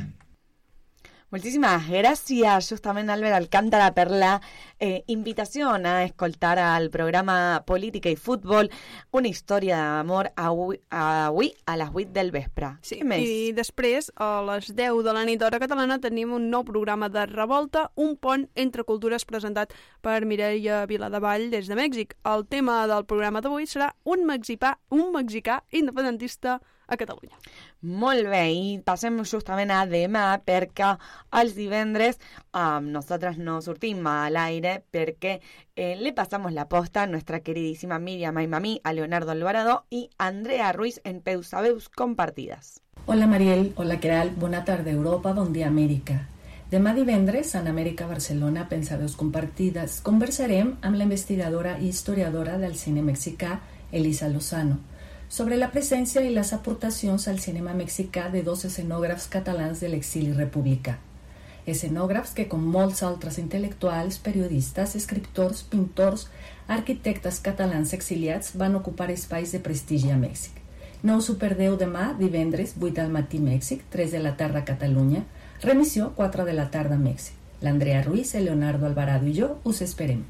Moltíssimes gràcies, justament, Albert Alcántara, per la eh, invitació a escoltar al programa Política i Futbol una història d'amor avui, avui a les 8 del vespre. Sí, més? I després, a les 10 de la nit hora catalana, tenim un nou programa de Revolta, un pont entre cultures presentat per Mireia Viladevall des de Mèxic. El tema del programa d'avui serà un mexicà, un mexicà independentista a Catalunya. Molt bé, i passem justament a demà perquè els divendres um, nosaltres no sortim a l'aire perquè eh, le pasamos la posta a nuestra queridísima Miriam Aymamí, a Leonardo Alvarado y Andrea Ruiz en Peusabeus Compartidas. Hola Mariel, hola Queral, bona tarda Europa, bon dia Amèrica. Demà divendres, en Amèrica Barcelona, Pensaveus Compartides, conversarem amb la investigadora i historiadora del cine mexicà, Elisa Lozano, sobre la presència i les aportacions al cinema mexicà de dos escenògrafs catalans de l'exili republicà. Escenògrafs que, com molts altres intel·lectuals, periodistes, escriptors, pintors, arquitectes catalans exiliats, van ocupar espais de prestigi a Mèxic. No us ho perdeu demà, divendres, 8 del matí Mèxic, 3 de la tarda a Catalunya, remissió 4 de la tarda a Mèxic. L'Andrea Ruiz, el Leonardo Alvarado i jo us esperem.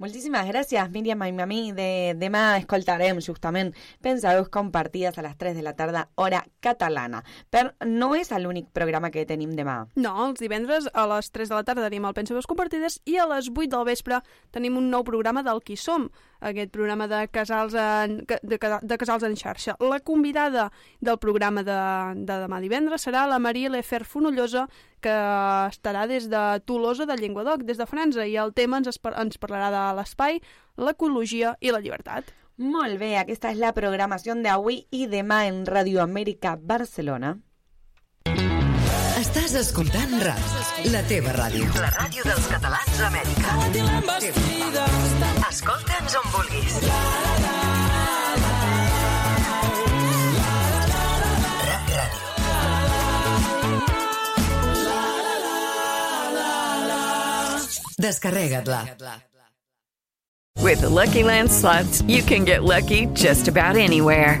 Moltíssimes gràcies, Míriam Aymamí. De, demà escoltarem justament Pensaveus compartides a les 3 de la tarda, hora catalana. Però no és l'únic programa que tenim demà. No, els divendres a les 3 de la tarda tenim el Pensaveus Compartides i a les 8 del vespre tenim un nou programa del Qui Som, aquest programa de casals en, de, de casals en xarxa. La convidada del programa de, de demà divendres serà la Maria Lefer Fonollosa, que estarà des de Tolosa de Llenguadoc, des de França, i el tema ens, ens parlarà de l'espai, l'ecologia i la llibertat. Molt bé, aquesta és la programació d'avui i demà en Radio Amèrica Barcelona. Estàs escoltant RAC, la teva ràdio. La ràdio dels catalans a Amèrica. Escolta'ns on vulguis. Descarrega't-la. With the Lucky Land slots, you can get lucky just about anywhere.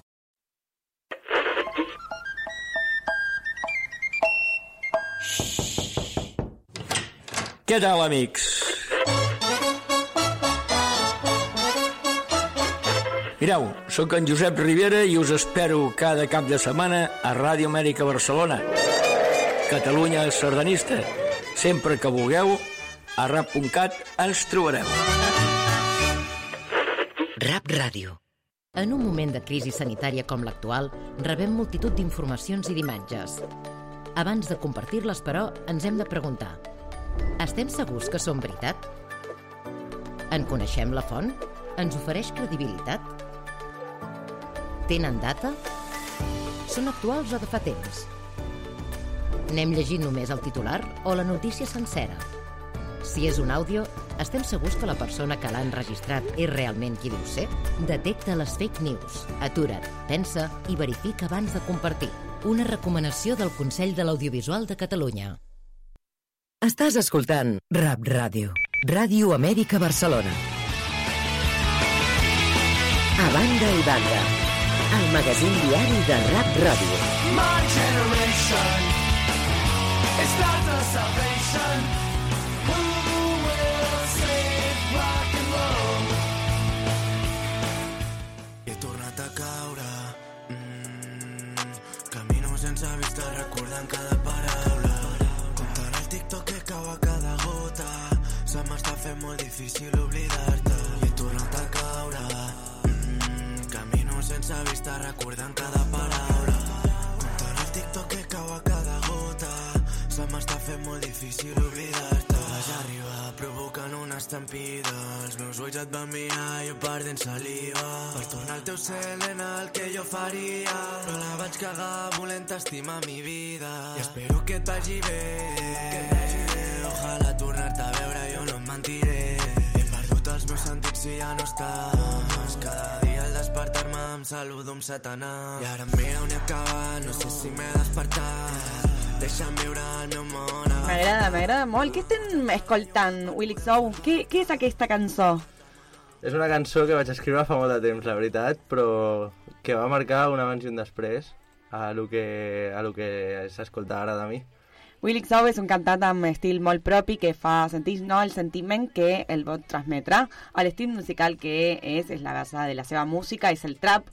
Què tal, amics? Mireu, sóc en Josep Rivera i us espero cada cap de setmana a Ràdio Amèrica Barcelona. Catalunya sardanista. Sempre que vulgueu, a rap.cat ens trobareu. Rap Ràdio. En un moment de crisi sanitària com l'actual, rebem multitud d'informacions i d'imatges. Abans de compartir-les, però, ens hem de preguntar estem segurs que són veritat? En coneixem la font? Ens ofereix credibilitat? Tenen data? Són actuals o de fa temps? N'hem llegit només el titular o la notícia sencera? Si és un àudio, estem segurs que la persona que l'ha enregistrat és realment qui diu ser? Detecta les fake news. Atura't, pensa i verifica abans de compartir. Una recomanació del Consell de l'Audiovisual de Catalunya. Estàs escoltant Rap Ràdio. Ràdio Amèrica Barcelona. A banda i banda. El magazín diari de Rap Ràdio. My generation is not the salvation. Difícil oblidar-te. I he tornat a caure. Mm, Camino sense vista recordant cada paraula. Comptant el TikTok que cau a cada gota. Se m'està fent molt difícil oblidar-te. Vas arribar provocant una estampida. Els meus ulls et van mirar i jo perdent saliva. Per tornar al teu cel en el que jo faria. Però la vaig cagar volent estimar mi vida. I espero que et vagi bé. Ojalà tornar-te a veure, jo no em mentiré els meus sentits i ja no estàs Cada dia al despertar-me em saludo amb satanàs I ara mira on he acabat, no sé si m'he despertat Deixa'm viure el meu món M'agrada, m'agrada molt. Què estem escoltant, Willy Xou? Què, què és aquesta cançó? És una cançó que vaig escriure fa molt de temps, la veritat, però que va marcar un abans i un després a lo que, a lo que s'escolta ara de mi. Willy Xou és un cantant amb estil molt propi que fa sentir no, el sentiment que el vot transmetrà. L'estil musical que és, és la base de la seva música, és el trap,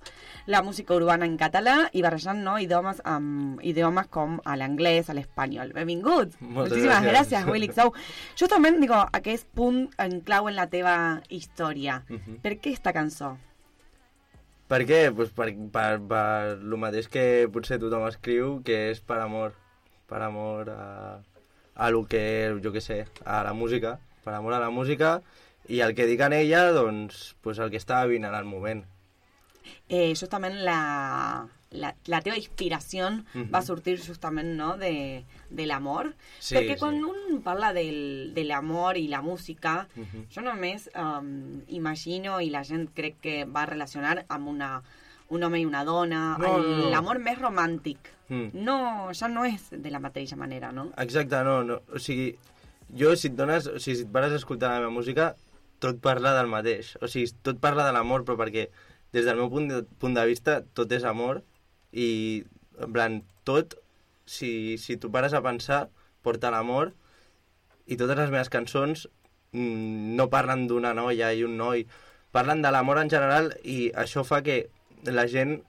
la música urbana en català i barrejant no, idiomes, amb idiomes com a l'anglès, a l'espanyol. Benvingut! Moltes Moltíssimes gràcies. gràcies, Willy Xou. Justament, digo, aquest punt en clau en la teva història. Mhm. Per què esta cançó? Per què? Pues per, per, per lo mateix que potser tothom escriu, que és per amor. Per amor a, a lo que, jo que sé, a la música. Per amor a la música i el que dic en ella, doncs, pues el que estava vivint en el moment. eh, justament la, la, la teva inspiració Mhm. va sortir justament no, de, de l'amor. Sí, Perquè sí. quan un parla del, de l'amor i la música, Mhm. jo només um, imagino i la gent crec que va relacionar amb una, un home i una dona, No, el- no, no. l'amor més romàntic. Mm. No, ja no és de la mateixa manera, no? Exacte, no, no. O sigui, jo si et dones, o sigui, si et pares a escoltar la meva música, tot parla del mateix. O sigui, tot parla de l'amor, però perquè des del meu punt de, punt de vista tot és amor i, en plan, tot, si, si tu pares a pensar, porta l'amor i totes les meves cançons mm, no parlen d'una noia i un noi, parlen de l'amor en general i això fa que la gent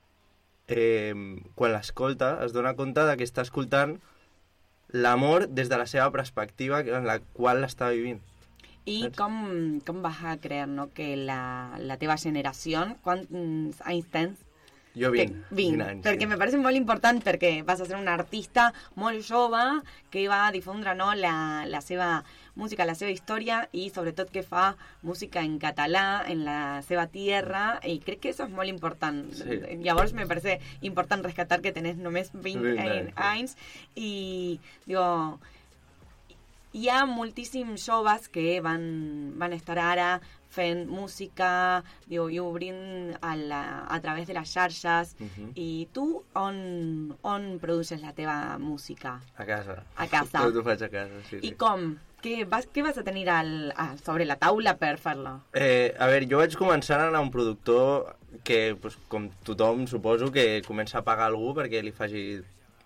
eh, quan l'escolta, es dona compte de que està escoltant l'amor des de la seva perspectiva en la qual l'està vivint. I com, com vas a creer no, que la, la teva generació, quants anys tens? Jo Que, 20, 20, 20 anys. perquè me parece molt important perquè vas a ser un artista molt jove que va a difondre no, la, la seva música, la seva història i sobretot que fa música en català, en la seva tierra i crec que això és molt important Sí. llavors me parece important rescatar que tenés només 20 20 anys, i digo, hi ha moltíssims joves que van, van estar ara fent música digo, i obrint a, la, a través de les xarxes Mhm. i tu on, on produces la teva música? A casa. A casa. Tot ho faig a casa, sí, I sí. com? Què vas, què vas a tenir al, a, sobre la taula per fer-la? Eh, a veure, jo vaig començar a anar a un productor que, pues, com tothom, suposo, que comença a pagar algú perquè li faci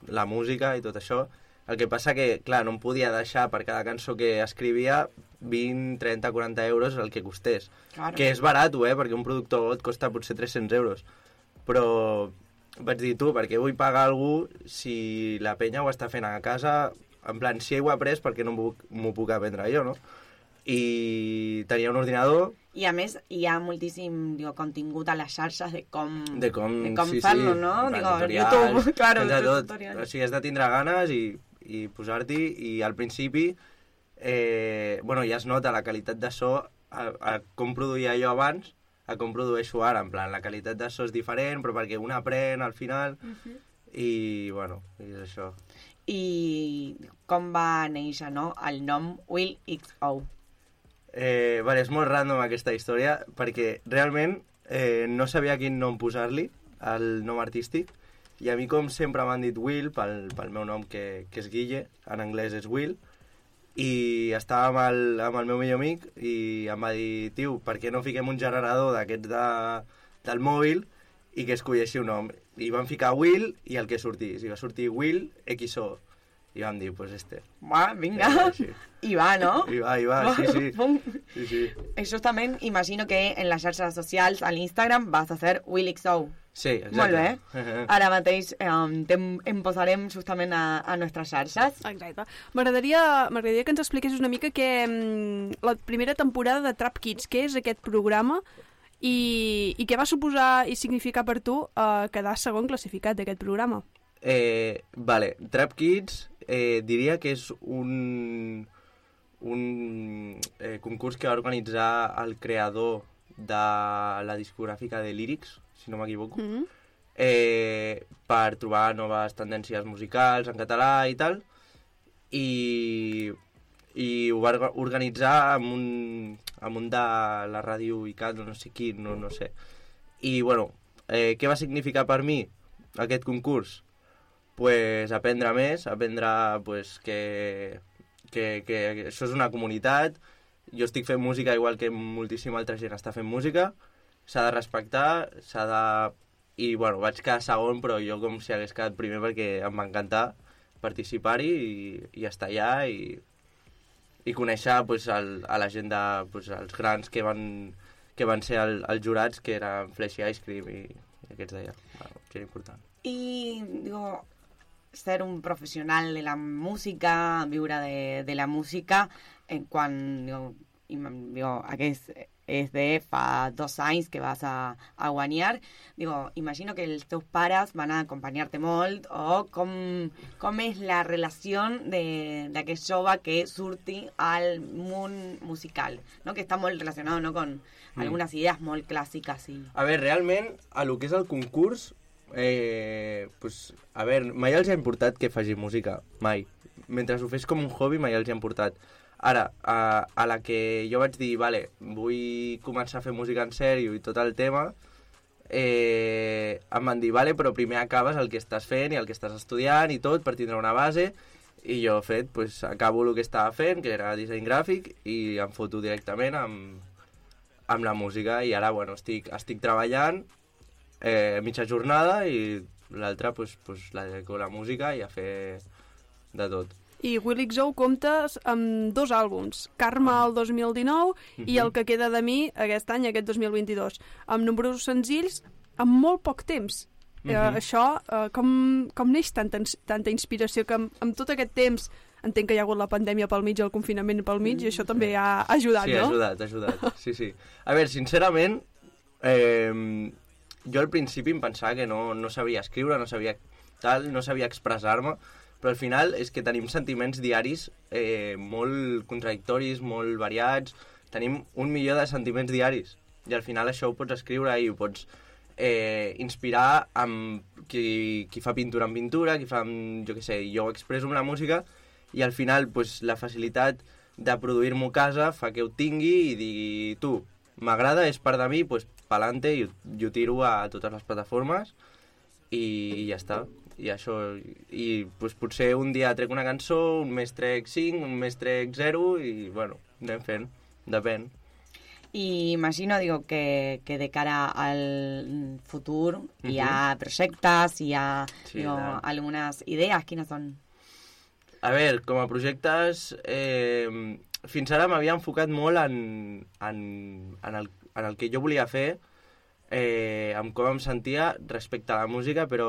la música i tot això. El que passa que, clar, no em podia deixar per cada cançó que escrivia 20, 30, 40 euros el que costés. Claro. Que és barat, eh? Perquè un productor et costa potser 300 euros. Però vaig dir, tu, perquè vull pagar algú si la penya ho està fent a casa, en plan, si ell ho ha après, perquè no m'ho puc, aprendre jo, no? I tenia un ordinador I a més hi ha moltíssim digo, contingut a les xarxes de com, de com, de com sí, fer-lo, sí, no? Digo, tutorials, YouTube, claro, de tot. tutorials. O sigui, has de tindre ganes i, i posar-t'hi, i al principi, eh, bueno, ja es nota la qualitat de so, a, a com produïa jo abans, a com produeixo ara, en plan, la qualitat de so és diferent, però perquè un aprèn al final, Mhm. i, bueno, és això. I com va néixer no? el nom Will XO? Eh, vale, és molt random aquesta història perquè realment eh, no sabia quin nom posar-li al nom artístic i a mi com sempre m'han dit Will pel, pel meu nom que, que és Guille, en anglès és Will i estava amb el, amb el meu millor amic i em va dir, tio, per què no fiquem un generador d'aquests de, del mòbil i que escolleixi un nom i van ficar Will i el que sortís i va sortir Will XO i vam dir, pues este Va, vinga. Eh, sí. I va, no? I va, i va, sí, sí. Pum. sí, sí. Eh, Justament, imagino que en les xarxes socials, a l'Instagram, vas a ser Will XO. Sí, exacte. Molt bé. Ara mateix eh, em, em posarem justament a, a nostres xarxes. Exacte. M'agradaria m'agradaria que ens expliquessis una mica que mm, la primera temporada de Trap Kids, què és aquest programa i, i què va suposar i significar per tu eh, quedar segon classificat d'aquest programa? Eh, vale, Trap Kids eh, diria que és un, un eh, concurs que va organitzar el creador de la discogràfica de Lyrics, si no m'equivoco, Mm -hmm. eh, per trobar noves tendències musicals en català i tal, i, i ho va orga- organitzar amb un, amb un de la ràdio ICAT, no sé qui, no, no sé. I, bueno, eh, què va significar per mi aquest concurs? pues aprendre més, aprendre pues, que, que, que això és una comunitat, jo estic fent música igual que moltíssima altra gent està fent música, s'ha de respectar, s'ha de... I, bueno, vaig quedar segon, però jo com si hagués quedat primer perquè em va encantar participar-hi i, i estar allà i, i conèixer pues, el, a la gent de, pues, els grans que van, que van ser el, els jurats, que eren Flashy Ice Cream i, i aquests d'allà. Bueno, gent important. I, digo, ser un professional de la música, viure de, de la música, en quan, digo, im- digo, aquest és de fa dos anys que vas a, a guanyar, digo, imagino que els teus pares van a acompanyar-te molt, o com, com és la relació de- d'aquest jove que surti al món musical, no? que està molt relacionat no? con Mm. algunes idees molt clàssiques. I... A veure, realment, a lo que és el concurs, eh, pues, a veure, mai els ha importat que faci música, mai. Mentre ho fes com un hobby, mai els ha importat. Ara, a, a la que jo vaig dir, vale, vull començar a fer música en sèrio i tot el tema, eh, em van dir, vale, però primer acabes el que estàs fent i el que estàs estudiant i tot per tindre una base, i jo he fet, pues, acabo el que estava fent, que era disseny gràfic, i em foto directament amb, amb la música i ara bueno, estic, estic treballant eh, mitja jornada i l'altra pues, pues, la dedico la música i a fer de tot. I Willy Xou comptes amb dos àlbums, Karma el 2019 i Mhm. El que queda de mi aquest any, aquest 2022, amb nombrosos senzills, amb molt poc temps. eh, Mhm. això, eh, com, com neix tanta, tanta inspiració que amb, amb tot aquest temps entenc que hi ha hagut la pandèmia pel mig, el confinament pel mig, i això també ha ajudat, sí, no? ha ajudat, ha ajudat. Sí, sí. A veure, sincerament, eh, jo al principi em pensava que no, no sabia escriure, no sabia tal, no sabia expressar-me, però al final és que tenim sentiments diaris eh, molt contradictoris, molt variats, tenim un milió de sentiments diaris, i al final això ho pots escriure i ho pots eh, inspirar amb qui, qui fa pintura amb pintura, qui fa amb, jo què sé, jo ho expresso amb la música, i al final pues, la facilitat de produir-m'ho a casa fa que ho tingui i digui, tu, m'agrada, és part de mi, pues, pa'lante, i, i ho tiro a totes les plataformes i, ja està. I això, i pues, potser un dia trec una cançó, un mes trec 5, un mes trec 0 i, bueno, anem fent, depèn. Y imagino, digo, que, que de cara al futuro y Ujú. a proyectos y a Sí, digo, claro. algunas ideas, ¿quiénes son? A veure, com a projectes, eh, fins ara m'havia enfocat molt en, en, en, el, en el que jo volia fer, eh, en com em sentia respecte a la música, però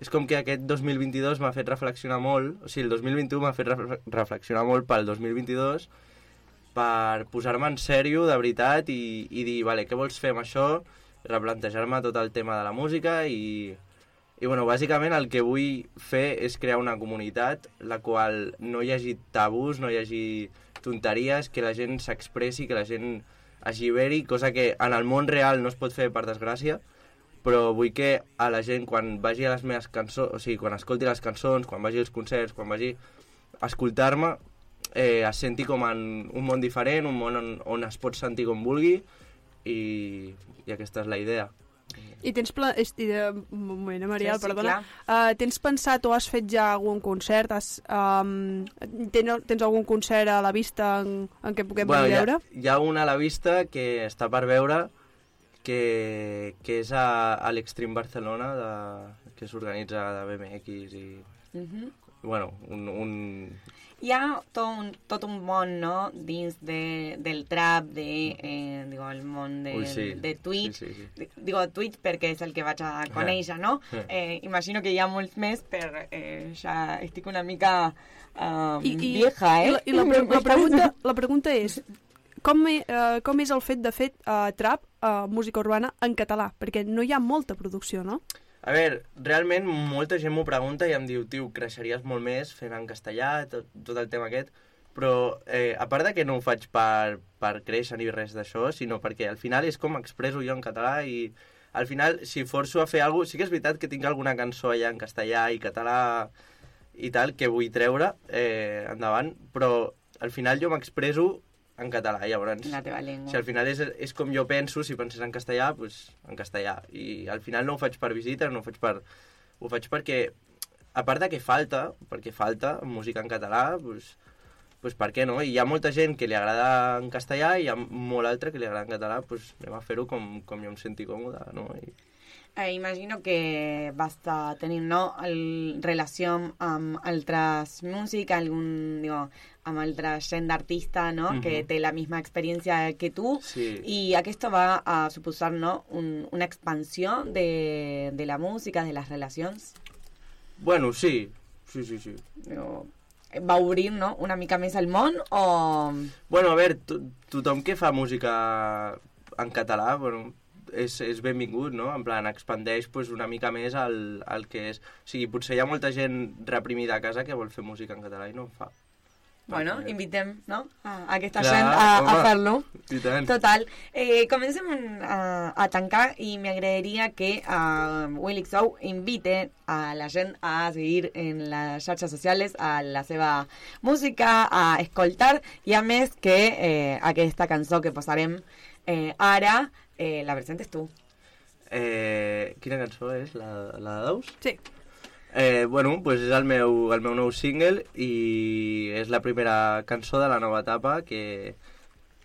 és com que aquest 2022 m'ha fet reflexionar molt, o sigui, el 2021 m'ha fet refle- reflexionar molt pel 2022 per posar-me en sèrio, de veritat, i, i dir, vale, què vols fer amb això? Replantejar-me tot el tema de la música i, i bueno, bàsicament el que vull fer és crear una comunitat la qual no hi hagi tabús, no hi hagi tonteries, que la gent s'expressi, que la gent alliberi, cosa que en el món real no es pot fer per desgràcia, però vull que a la gent quan vagi a les meves cançons, o sigui, quan escolti les cançons, quan vagi als concerts, quan vagi a escoltar-me, eh, es senti com en un món diferent, un món on, on es pot sentir com vulgui, i, i aquesta és la idea. I tens pla... de... Un moment, eh, Mariel, Sí, sí, perdona. clar. Uh, tens pensat o has fet ja algun concert? Has, um, tens, tens algun concert a la vista en, en què puguem Bueno, venir hi ha, veure? hi ha una a la vista que està per veure que, que és a, a l'Extreme Barcelona de, que s'organitza de BMX i Ujú. bueno, un, un, Hi ha tot un, tot un món, no?, dins de, del trap, de, eh, digo, el món de, Ui, sí. de Twitch. Sí, sí, sí. Di- Digo Twitch perquè és el que vaig a conèixer, no? Eh. Eh, imagino que hi ha molts més, però eh, ja estic una mica um, I, i, vieja, eh? I, la, i la, pre la, pregunta, la pregunta és, com, e, uh, com és el fet de fer uh, trap, uh, música urbana, en català? Perquè no hi ha molta producció, no? A veure, realment molta gent m'ho pregunta i em diu, tio, creixeries molt més fent en castellà, tot, tot el tema aquest, però eh, a part de que no ho faig per, per créixer ni res d'això, sinó perquè al final és com expresso jo en català i al final, si forço a fer alguna cosa, sí que és veritat que tinc alguna cançó allà en castellà i català i tal, que vull treure eh, endavant, però al final jo m'expresso en català, llavors... La teva llengua. Si al final és, és com jo penso, si pensés en castellà, doncs en castellà. I al final no ho faig per visita, no ho faig per... Ho faig perquè, a part de que falta, perquè falta música en català, doncs, doncs per què no? I hi ha molta gent que li agrada en castellà i hi ha molt altra que li agrada en català, doncs anem a fer-ho com, com jo em senti còmode, no? I... Eh, imagino que vas a tenir no, el, relació amb altres música, algun, digo, amb altra gent d'artista no? Mhm. que té la misma experiència que tu Sí. i aquesta va a suposar no, un, una expansió de, de la música, de les relacions. Bueno, sí, sí, sí, sí. Digo, va obrir no, una mica més el món o... Bueno, a veure, to tothom que fa música en català, bueno, és, és benvingut, no? En plan, expandeix pues, una mica més el, el que és... O sigui, potser hi ha molta gent reprimida a casa que vol fer música en català i no en fa. Bueno, invitem no? a, a aquesta Clar, gent a, a fer-lo. Total. Eh, comencem a, a tancar i m'agradaria que uh, Willy Xou invite a la gent a seguir en les xarxes socials a la seva música, a escoltar i a més que eh, aquesta cançó que posarem eh, ara eh, la presentes tu. Eh, quina cançó és? La, la de Daus? Sí. Eh, bueno, pues és el meu, el meu nou single i és la primera cançó de la nova etapa que,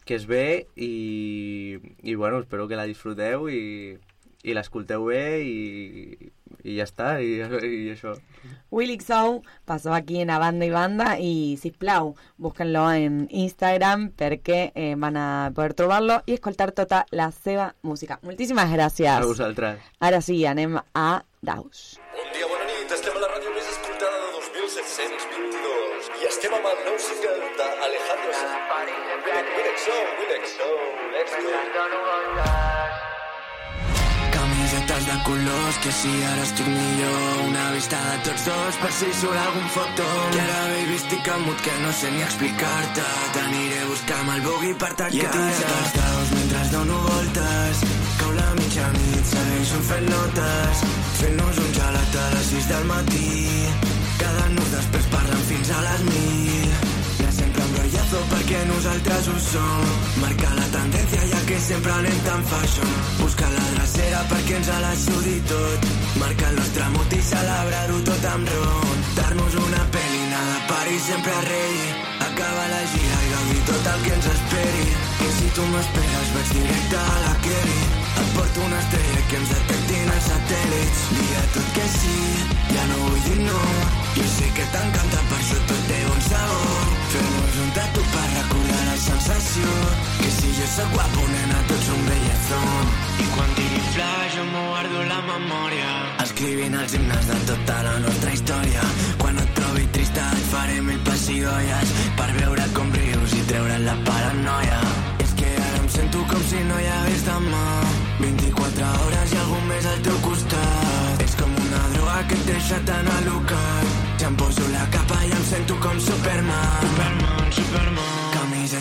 que es ve i, i bueno, espero que la disfruteu i, i l'escolteu bé i i ja està, i, i això. Willy Xou pasó aquí en A Banda y Banda y sisplau, búsquenlo en Instagram perquè eh, van a poder trobar-lo i escoltar tota la seva música. Moltíssimes gràcies. A vosaltres. Ara sí, anem a Daus. Bon dia, bona nit. Estem a la ràdio més escoltada de 2722 i estem amb el nou single d'Alejandro Sanz. Winex Show, Winex Show, let's go. Colors, que si ara estic millor. Una vista de tots dos per si surt algun fotó Que ara baby estic amut que no sé ni explicar-te. T'aniré a buscar amb el bugui per tancar-te I etirat els daus mentre dono voltes Cau la mitjanit, segueixo fent notes. Fent-nos un gelat a les 6 del matí. Cada nus després parlen fins a les mil rotllazo perquè nosaltres ho som? Marcar la tendència ja que sempre anem tan fashion Buscar la drecera perquè ens a la sudi tot. Marcar el nostre mot i celebrar-ho tot amb ron Dar-nos una pel·li, nada pari sempre rei Acaba la gira i gaudir tot el que ens esperi. I si tu m'esperes vaig directe a la Kelly. Et porto una estrella que ens detectin els satèl·lits. Dia tot que sí, ja no vull dir no. Jo sé que t'encanta, per això tot té un sabor. Fem-nos un tatu sensació Que si jo sóc guapo, nena, tots un bellezón I quan tiri flash jo m'ho guardo la memòria. Escrivint els himnes de tota la nostra història. Quan et trobi trista et faré mil pessigolles Per veure com rius i treure't la paranoia. És que ara em sento com si no hi hagués demà. 24 hores i algú més al teu costat. És com una droga que et deixa tan alocat. Ja em poso la capa i em sento com Superman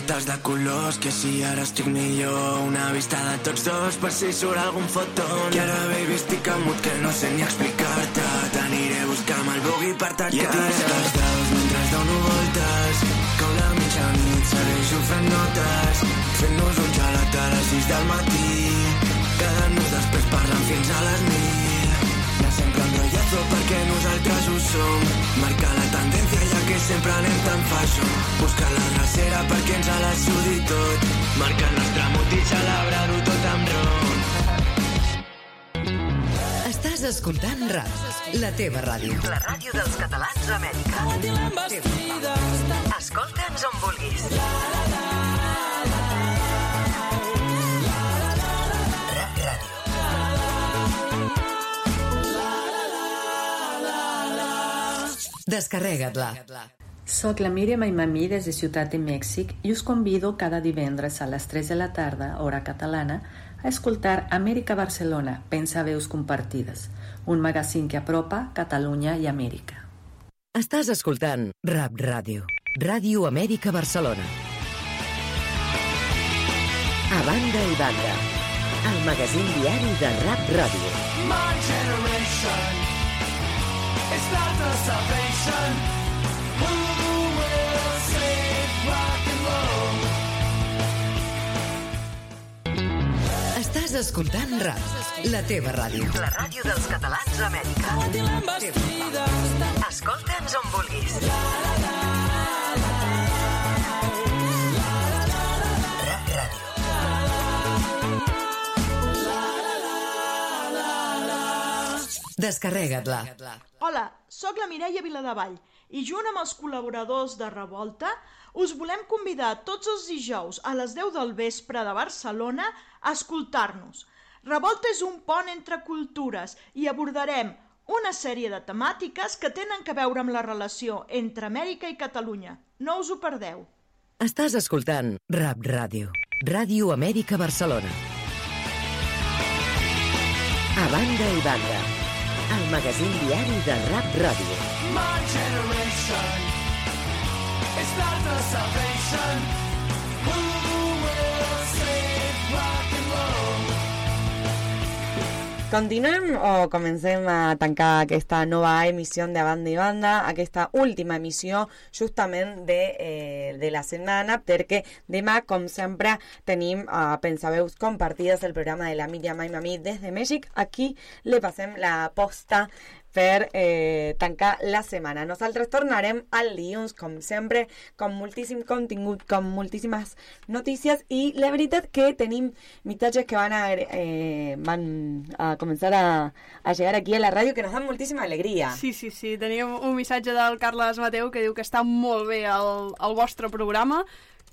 Camisetes de colors, que si ara estic millor. Una vista de tots dos per si surt algun fotón Que ara, baby, estic amut que no sé ni explicar-te. T'aniré a buscar amb el bugui per tancar-te I etirat els daus mentre dono voltes Cau la mitjanit, segueixo fent notes Fent-nos un gelat a les 6 del matí. Nus després parlen fins a les mil. Ja sempre amb rotllazo perquè nosaltres ho som. Marcar la tendència sempre anem tan fashion Buscar la drecera perquè ens a la sudi tot Marcar el nostre mot i celebrar-ho tot amb ron Estàs escoltant RAP, la teva ràdio. La ràdio dels catalans d'Amèrica. Escolta'ns on vulguis. Rap Ràdio. Descarrega't-la. Soc la Míriam Aimamí des de Ciutat de Mèxic i us convido cada divendres a les 3 de la tarda, hora catalana, a escoltar Amèrica Barcelona, Pensa Veus Compartides, un magazín que apropa Catalunya i Amèrica. Estàs escoltant Rap Ràdio. Ràdio Amèrica Barcelona. A banda i banda. El magazín diari de Rap Ràdio. My generation is not the salvation. Estàs escoltant RAP, la teva ràdio. La ràdio dels catalans d'Amèrica. Escolta'ns on vulguis. Rap Ràdio. Descarrega't-la. Hola, sóc la Mireia Viladevall i junt amb els col·laboradors de Revolta us volem convidar tots els dijous a les 10 del vespre de Barcelona a escoltar-nos. Revolta és un pont entre cultures i abordarem una sèrie de temàtiques que tenen que veure amb la relació entre Amèrica i Catalunya. No us ho perdeu. Estàs escoltant Rap Ràdio. Ràdio Amèrica Barcelona. A banda i banda. El magazín diari de Rap Ràdio. My generation roll? Continuem o comencem a tancar aquesta nova emissió de Banda i Banda, aquesta última emissió justament de, eh, de la setmana, perquè demà, com sempre, tenim a Pensaveus compartides el programa de la Míriam Aimamí des de Mèxic. Aquí le passem la posta per eh, tancar la setmana. Nosaltres tornarem al dilluns, com sempre, com moltíssim contingut, com moltíssimes notícies i la veritat que tenim missatges que van a, eh, van a començar a, a llegar aquí a la ràdio que nos dan moltíssima alegria. Sí, sí, sí. Teníem un missatge del Carles Mateu que diu que està molt bé el, el vostre programa,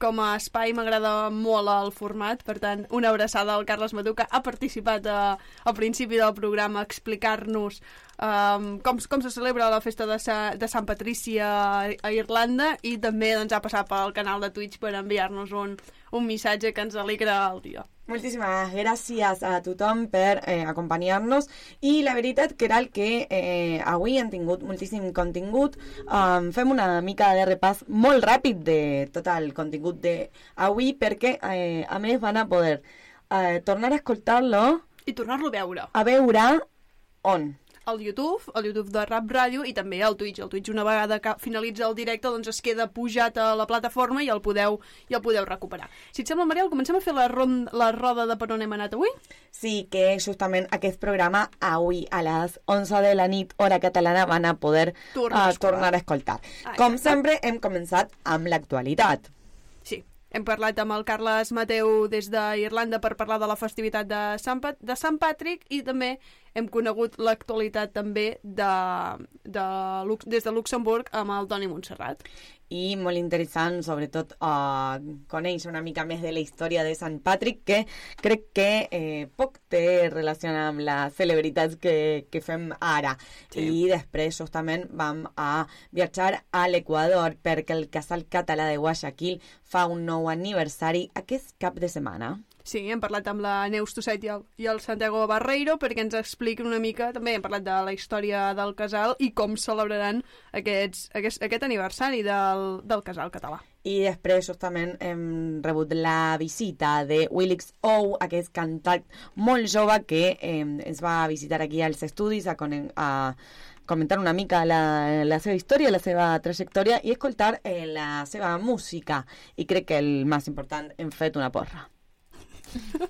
com a espai m'agrada molt el format, per tant, una abraçada al Carles Mateu, que ha participat a, al principi del programa a explicar-nos um, com, com se celebra la festa de, Sa, de Sant Patrici a, a Irlanda i també doncs, ha passat pel canal de Twitch per enviar-nos un, un missatge que ens alegra el dia. Moltíssimes gràcies a tothom per eh, acompanyar-nos i la veritat que era el que eh, avui han tingut moltíssim contingut um, fem una mica de repàs molt ràpid de tot el contingut d'avui perquè eh, a més van a poder eh, tornar a escoltar-lo I tornar-lo a veure. a veure on? Al YouTube, al YouTube de Rap Ràdio i també al Twitch. El Twitch una vegada que finalitza el directe doncs es queda pujat a la plataforma i el podeu, i el podeu recuperar. Si et sembla, Mariel, comencem a fer la, ron la roda de per on hem anat avui? Sí, que justament aquest programa avui a les 11 de la nit, hora catalana, van a poder Tornar a uh, escoltar. tornar a escoltar. Ah, Com sempre, hem començat amb l'actualitat. Sí, hem parlat amb el Carles Mateu des d'Irlanda per parlar de la festivitat de Sant, Pat de Sant Patrick i també hem conegut l'actualitat també de, de, des de Luxemburg amb el Toni Montserrat. I molt interessant, sobretot, uh, conèixer una mica més de la història de Sant Patrick, que crec que eh, poc té relació amb les celebritats que, que fem ara. Sí. I després, justament, vam a viatjar a l'Equador perquè el casal català de Guayaquil fa un nou aniversari aquest cap de setmana. Sí, hem parlat amb la Neus Tosset i el, i el Santiago Barreiro perquè ens expliquen una mica, també hem parlat de la història del casal i com celebraran aquests, aquest, aquest aniversari del, del casal català. I després, justament, hem rebut la visita de Willix O, aquest cantant molt jove que eh, ens va visitar aquí als estudis a, a comentar una mica la, la seva història, la seva trajectòria i escoltar eh, la seva música. I crec que el més important, hem fet una porra.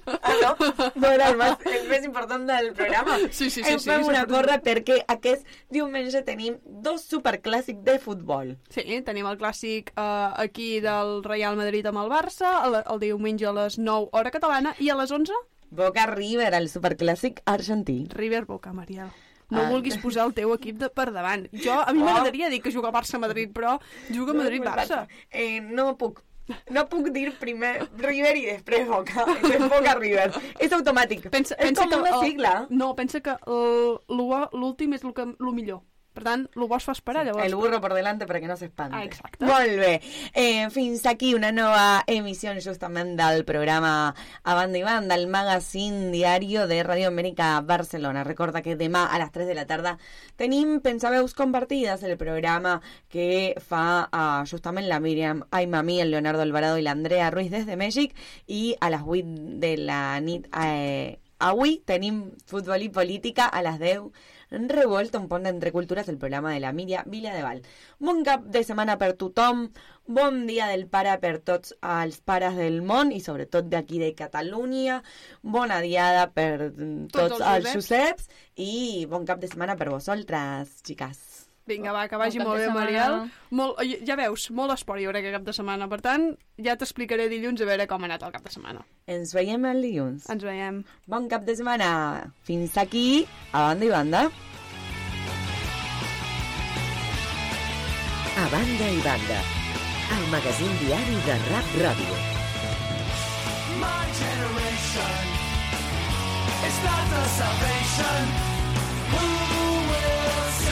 Ah, no? No era el més, el més important del programa. Sí, sí, sí, Hem sí, fet una sempre- porra perquè aquest diumenge tenim dos superclàssics de futbol. Sí, tenim el clàssic eh, aquí del Real Madrid amb el Barça, el, el diumenge a les 9 hora catalana, i a les 11, Boca River, el superclàssic argentí. River Boca, Mariel. No Ah. vulguis posar el teu equip de per davant. Jo, a mi Oh. m'agradaria dir que juga Barça-Madrid, però juga Madrid-Barça. Eh, no puc. No puc dir primer River i després Boca. I després Boca River. És automàtic. Pensa, és pensa com una el- sigla. No, pensa que l'u- l'últim és el, que, el millor. Per tant, el bo es fa esperar, llavors. El burro por delante para que no se espante. Ah, exacte. Molt bé. Eh, fins aquí una nova emissió justament del programa A Banda i Banda, el magazine diario de Radio Amèrica Barcelona. Recorda que demà a les 3 de la tarda tenim Pensaveus Compartides, el programa que fa uh, justament la Míriam Aimami, el Leonardo Alvarado i l'Andrea Ruiz des de Mèxic i a les 8 de la nit eh, avui tenim futbol i política a les 10 Revolta, un pont d'entre cultures, el programa de la Míria Vila de Val. Bon cap de setmana per tothom, bon dia del pare per tots els pares del món i sobretot d'aquí de Catalunya, bona diada per mm, tots, Tots els els Joseps. Joseps i bon cap de setmana per vosaltres, xiques. Vinga, va, que vagi molt bé. Mariel. Molt, ja veus, molt esport hi haurà aquest cap de setmana. Per tant, ja t'explicaré dilluns a veure com ha anat el cap de setmana. Ens veiem el dilluns. Ens veiem. Bon cap de setmana. Fins aquí, a banda i banda. A banda i banda, el magazín diari de Rap Ràdio. My generation is not the salvation. Who will save